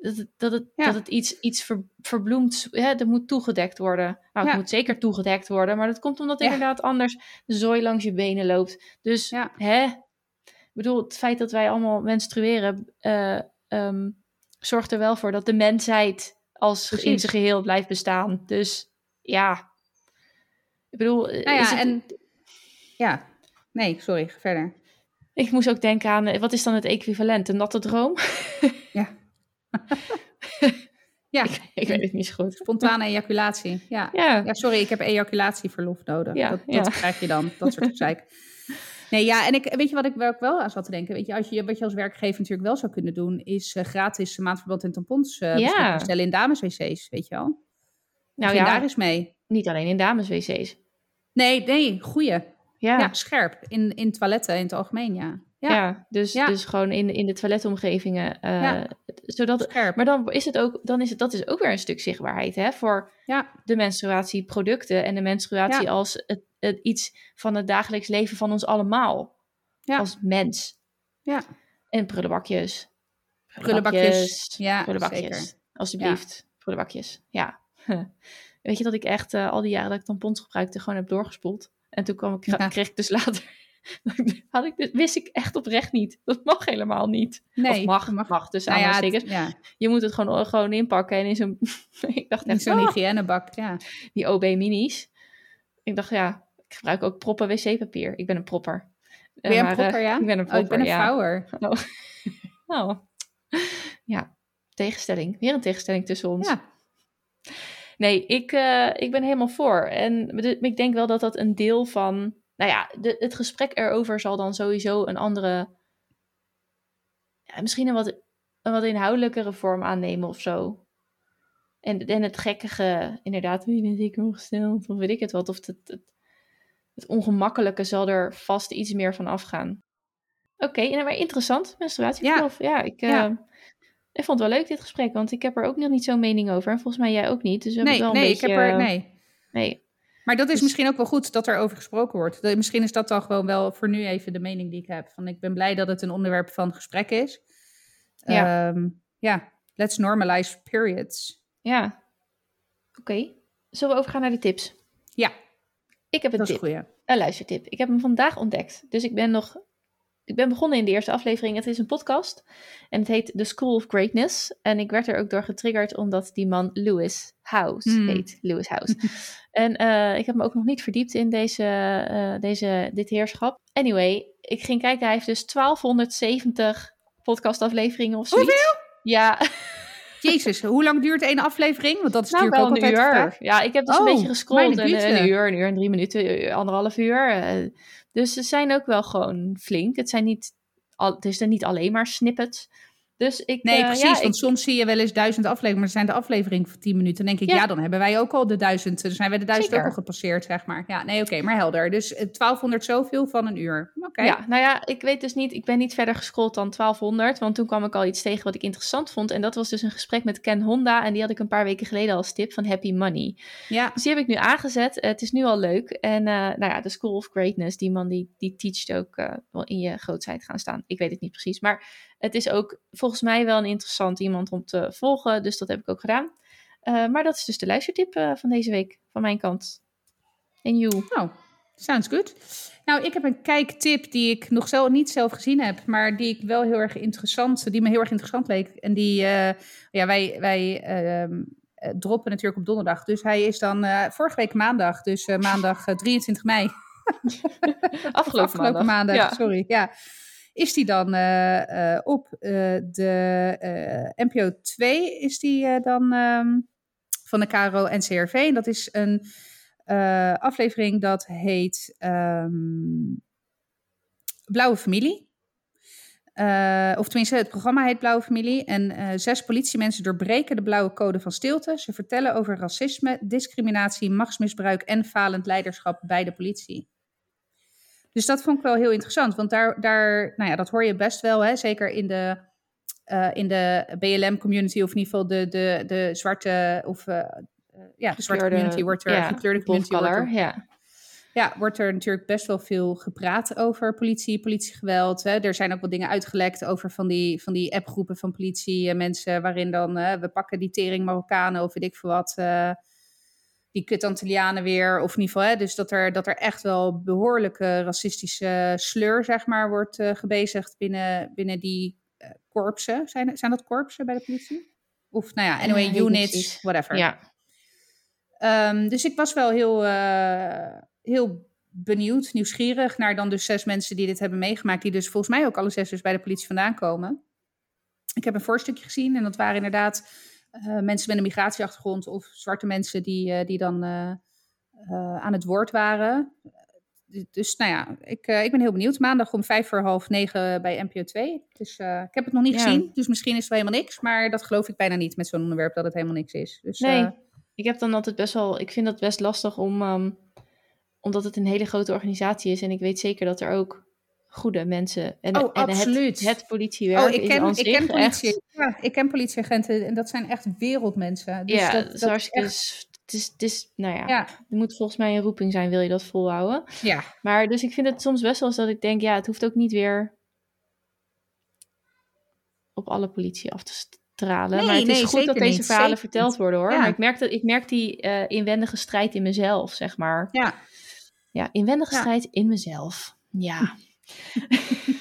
dat het, dat het, ja. dat het iets, iets ver, verbloemd, ja, dat moet toegedekt worden. Nou, het ja. moet zeker toegedekt worden, maar dat komt omdat inderdaad anders de zooi langs je benen loopt. Dus, hè, ik bedoel, het feit dat wij allemaal menstrueren, uh, um, zorgt er wel voor dat de mensheid als Precies. in zijn geheel blijft bestaan. Dus, ja. Ik bedoel, nou ja, het... en ja, nee, sorry, verder. Ik moest ook denken aan, wat is dan het equivalent? Een natte droom? Ja. ja. Ik, ik, weet het niet zo goed. Spontane ejaculatie. Ja. ja. ja sorry, ik heb ejaculatieverlof nodig. Ja, dat, dat krijg je dan, dat soort gezeik. Nee, ja, en ik, weet je wat ik, wel aan zat te denken? Weet je, als je, wat je als werkgever natuurlijk wel zou kunnen doen, is uh, gratis maandverband en tampons uh, ja. stellen in dameswc's, weet je wel? Nou ja, daar eens mee. Niet alleen in dameswc's. Nee, nee, goeie. Ja. ja. scherp. In, in toiletten in het algemeen, ja. Ja, ja dus, ja. dus gewoon in, in de toiletomgevingen. Uh, ja. zodat, Scherp. maar dan is het ook, dan is het, dat is ook weer een stuk zichtbaarheid hè, voor ja. de menstruatieproducten en de menstruatie als het, het, iets van het dagelijks leven van ons allemaal. Als mens. Ja. En prullenbakjes. Prullenbakjes. Ja, prullenbakjes. Zeker. Alsjeblieft. Prullenbakjes. Ja. Weet je dat ik echt uh, al die jaren dat ik tampons gebruikte gewoon heb doorgespoeld. En toen kwam ik, kreeg ik dus later had ik, dus, wist ik echt oprecht niet. Dat mag helemaal niet. Nee, of mag, mag, mag dus nou ja, het, ja. Je moet het gewoon, gewoon inpakken en in zo'n... ik dacht echt, in zo'n oh, hygiënebak, ja. Die OB minis. Ik dacht, ja, Ik gebruik ook proppen wc-papier. Ik ben een propper. Ben jij een maar, propper, eh, ja? Ik ben een Oh, ik propper, ben een ja. vouwer. Oh. oh. Ja, tegenstelling. Weer een tegenstelling tussen ons. Ja. Nee, ik, eh, ik ben helemaal voor. En ik denk wel dat dat een deel van... Nou ja, de, het gesprek erover zal dan sowieso een andere... Ja, misschien een wat, een wat inhoudelijkere vorm aannemen of zo. En, en het gekkige, inderdaad, wie ben ik ongesteld? Of weet ik het wat. Of het, het, het ongemakkelijke zal er vast iets meer van afgaan. Oké, nou, maar interessant. Menstruatieverlof. Ja, ik, eh, Ja. ik vond het wel leuk dit gesprek. Want ik heb er ook nog niet zo'n mening over. En volgens mij jij ook niet. Dus we hebben Nee, het wel nee, een ik beetje... heb er. Nee. nee. Maar dat is Dus- misschien ook wel goed dat er over gesproken wordt. De- Misschien is dat dan gewoon wel voor nu even de mening die ik heb. Van ik ben blij dat het een onderwerp van gesprek is. Ja. Ehm, ja, let's normalize periods. Ja. Oké. Zullen we overgaan naar de tips? Ja, Ik heb een dat is tip. Een luistertip. Ik heb hem vandaag ontdekt. Dus ik ben nog. Ik ben begonnen in de eerste aflevering. Het is een podcast. En het heet The School of Greatness. En ik werd er ook door getriggerd omdat die man Lewis House Hmm. heet. Lewis House. en eh, ik heb me ook nog niet verdiept in deze, eh, deze, dit heerschap. Anyway, ik ging kijken. Hij heeft dus 1270 podcastafleveringen of zoiets. Ja, Jezus, hoe lang duurt één aflevering? Want dat is nou natuurlijk wel ook een uur. Ja, ik heb dus Oh, een beetje gescrolld. güte. een uur, een uur en drie minuten, eh, anderhalf uur. eh. Dus ze zijn ook wel gewoon flink. Het, zijn niet het is er niet alleen maar snippets. Dus ik, Nee, eh, precies. ja, want ik- soms zie je wel eens duizend afleveringen, maar er zijn de afleveringen van tien minuten. Dan denk ik, Ja. ja, dan hebben wij ook al de duizend. Dan zijn wij de duizend ook al gepasseerd, zeg maar. Ja, nee, oké, maar helder. Dus eh, 1200 zoveel van een uur. Oké. Ja, nou ja, ik weet dus niet, ik ben niet verder gescrolld dan 1200, want toen kwam ik al iets tegen wat ik interessant vond. En dat was dus een gesprek met Ken Honda en die had ik een paar weken geleden als tip van Happy Money. ja. Dus die heb ik nu aangezet. Eh, het is nu al leuk. En eh, nou ja, de School of Greatness, die man die, die teacht ook eh, wel in je grootsheid gaan staan. Ik weet het niet precies. Maar het is ook volgens mij wel een interessant iemand om te volgen. Dus dat heb ik ook gedaan. Eh, maar dat is dus de luistertip eh, van deze week van mijn kant. En you. Oh, sounds good. Nou, ik heb een kijktip die ik nog zelf, niet zelf gezien heb, maar die ik wel heel erg interessant, die me heel erg interessant leek. En die, eh, ja, wij, wij ehm, eh, droppen natuurlijk op donderdag. Dus hij is dan vorige week maandag, dus maandag eh, 23 mei. Afgelopen, maandag. Ja. sorry. Ja. Is die dan eh, eh, op eh, de NPO 2 is die dan ehm, van de KRO en CRV. En dat is een aflevering dat heet ehm, Blauwe Familie. Of tenminste, het programma heet Blauwe Familie. En eh, zes politiemensen doorbreken de blauwe code van stilte. Ze vertellen over racisme, discriminatie, machtsmisbruik en falend leiderschap bij de politie. Dus dat vond ik wel heel interessant, want daar, daar nou ja, dat hoor je best wel, hè? zeker in de, eh, in de BLM-community, of in ieder geval de, de, de zwarte, of eh, ja, de zwarte community wordt er, ja, gekleurde community wordt Color, er, ja. ja, wordt er natuurlijk best wel veel gepraat over politie, politiegeweld. Hè. Er zijn ook wel dingen uitgelekt over van die, van die appgroepen van politie, mensen waarin dan, eh, we pakken die tering Marokkanen of weet ik veel wat, die kut Antillianen weer, of in ieder geval, hè, dus dat er, dat er echt wel behoorlijke racistische sleur, zeg maar, wordt eh, gebezigd binnen, binnen die eh, korpsen. Zijn, zijn dat korpsen bij de politie? Of, nou ja, anyway, units, whatever. Ja, Ehm, dus ik was wel heel, eh, heel benieuwd, nieuwsgierig naar dan dus zes mensen die dit hebben meegemaakt, die dus volgens mij ook alle zes dus bij de politie vandaan komen. Ik heb een voorstukje gezien en dat waren inderdaad mensen met een migratieachtergrond of zwarte mensen die, eh, die dan eh, eh, aan het woord waren. Dus nou ja, ik, eh, ik ben heel benieuwd. Maandag om vijf voor half negen bij NPO 2. Dus eh, ik heb het nog niet Ja. gezien, dus misschien is het wel helemaal niks. Maar dat geloof ik bijna niet met zo'n onderwerp dat het helemaal niks is. Dus, Nee. eh, ik heb dan altijd best wel, ik vind dat best lastig om, ehm, omdat het een hele grote organisatie is en ik weet zeker dat er ook goede mensen en, Oh, en absoluut. Het, het politiewerk Oh, ik is ken, aan ik ken, politie, echt, ja, ik ken politieagenten en dat zijn echt wereldmensen. Dus ja, dat, dat is dat hartstikke, echt- het is, het is, nou ja, ja, er moet volgens mij een roeping zijn, wil je dat volhouden. ja, Maar dus ik vind het soms best wel eens dat ik denk, ja, het hoeft ook niet weer op alle politie af te stralen. Nee, maar het is goed dat deze niet, verhalen zeker verteld niet. worden hoor. Ja. Maar ik merk, dat, ik merk die eh, inwendige strijd in mezelf, zeg maar. ja. Ja, inwendige Ja. strijd in mezelf. Ja.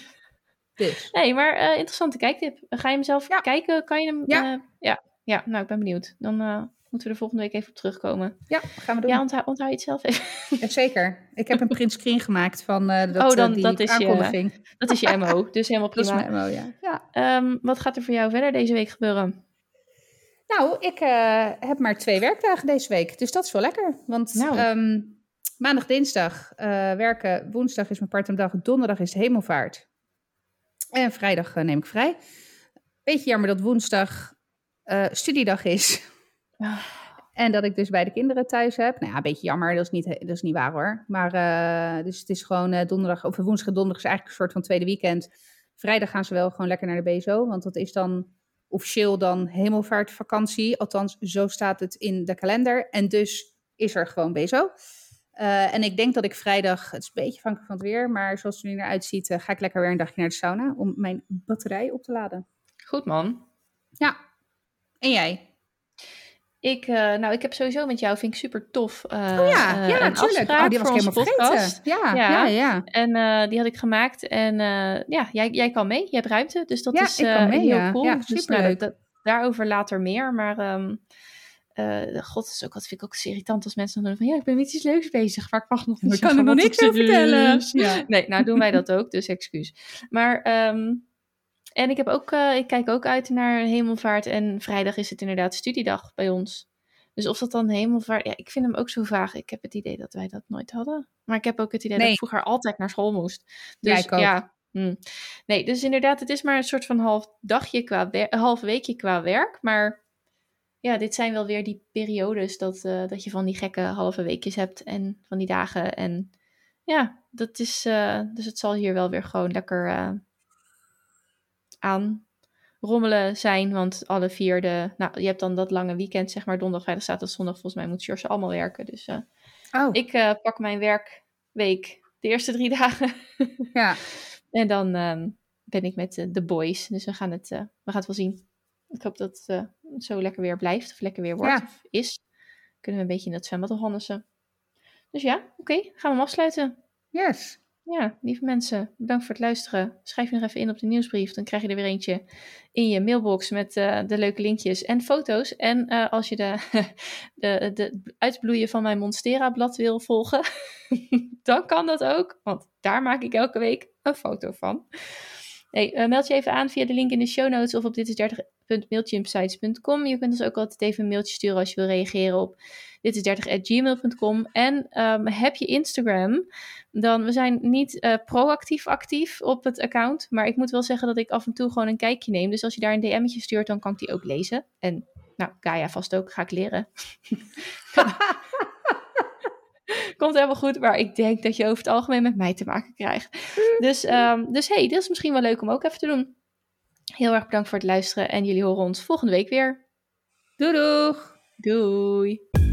Dus. Nee, maar eh, interessante kijktip. Ga je hem zelf Ja. kijken? Kan je hem? Ja. eh, ja. Ja, nou, ik ben benieuwd. Dan, eh, Moeten we er volgende week even op terugkomen. Ja, gaan we doen. Ja, onthoud, onthoud je het zelf even. Ja, zeker. Ik heb een print screen gemaakt van dat, oh, dan, uh, die dat is aankondiging. Je, dat is je MO, dus helemaal Dat is prima. mijn MO, ja. ja. Ehm, wat gaat er voor jou verder deze week gebeuren? Nou, ik heb maar twee werkdagen deze week, dus dat is wel lekker. Want Nou. ehm, maandag, dinsdag eh, werken, woensdag is mijn part-time dag, donderdag is de hemelvaart. En vrijdag eh, neem ik vrij. Beetje jammer dat woensdag eh, studiedag is. Ah. En dat ik dus bij de kinderen thuis heb. Nou ja, een beetje jammer, dat is niet, dat is niet waar hoor. Maar dus het is gewoon donderdag, of woensdag en donderdag is eigenlijk een soort van tweede weekend. Vrijdag gaan ze wel gewoon lekker naar de BSO, want dat is dan officieel dan hemelvaartvakantie. Althans, zo staat het in de kalender. En dus is er gewoon BSO. Uh, en ik denk dat ik vrijdag, het is een beetje afhankelijk van het weer, maar zoals het er nu naar uitziet, ga ik lekker weer een dagje naar de sauna om mijn batterij op te laden. Goed man. Ja. En jij? Ik, uh, nou, ik heb sowieso met jou, vind ik super tof. Uh, oh ja, ja, natuurlijk. Oh, die was ik helemaal vergeten. Ja, ja, ja. ja. En uh, die had ik gemaakt. En ja, jij, jij kan mee. Je hebt ruimte. Dus dat ja, is ik kan mee, heel ja. cool. Ja, dus superleuk. nou, dat, daarover later meer. Maar um, god, is ook, wat vind ik ook irritant als mensen dan doen van... Ja, ik ben met iets leuks bezig, maar ik mag nog niet Ik kan er nog niks over vertellen. Ja. Nee, nou doen wij dat ook, dus excuus. Maar... Um, en ik, heb ook, uh, ik kijk ook uit naar hemelvaart. En vrijdag is het inderdaad studiedag bij ons. Dus of dat dan hemelvaart... Ja, ik vind hem ook zo vaag. Ik heb het idee dat wij dat nooit hadden. Maar ik heb ook het idee nee. dat ik vroeger altijd naar school moest. Dus ja, ik ook. ja... Hm. Nee, dus inderdaad, het is maar een soort van half dagje qua half weekje qua werk. Maar ja, dit zijn wel weer die periodes dat, uh, dat je van die gekke halve weekjes hebt. En van die dagen. En ja, dat is... Uh, dus het zal hier wel weer gewoon lekker... Uh, aan rommelen zijn. Want alle vierde, nou, je hebt dan dat lange weekend, zeg maar, donderdag, vrijdag, zaterdag, zondag. Volgens mij moet George allemaal werken. Dus oh. ik pak mijn werkweek de eerste drie dagen. ja. En dan um, ben ik met de boys. Dus we gaan, het, we gaan het wel zien. Ik hoop dat het zo lekker weer blijft. Of lekker weer wordt. Ja. Of is. Kunnen we een beetje in dat zwembad honnissen. Dus ja, oké. Okay, gaan we hem afsluiten. Yes. Ja, lieve mensen, bedankt voor het luisteren. Schrijf je nog even in op de nieuwsbrief. Dan krijg je er weer eentje in je mailbox met uh, de leuke linkjes en foto's. En uh, als je de, de, de uitbloeien van mijn Monstera-blad wil volgen, dan kan dat ook. Want daar maak ik elke week een foto van. Hey, uh, meld je even aan via de link in de show notes of op ditis30.mailchimpsites.com. Je kunt ons ook altijd even een mailtje sturen als je wil reageren op ditis30.gmail.com. En um, heb je Instagram, dan we zijn niet uh, proactief actief op het account. Maar ik moet wel zeggen dat ik af en toe gewoon een kijkje neem. Dus als je daar een DM'tje stuurt, dan kan ik die ook lezen. En nou, Gaia vast ook, ga ik leren. Komt helemaal goed, maar ik denk dat je over het algemeen met mij te maken krijgt. Dus, um, dus hey, dit is misschien wel leuk om ook even te doen. Heel erg bedankt voor het luisteren en jullie horen ons volgende week weer. Doei doeg! Doei!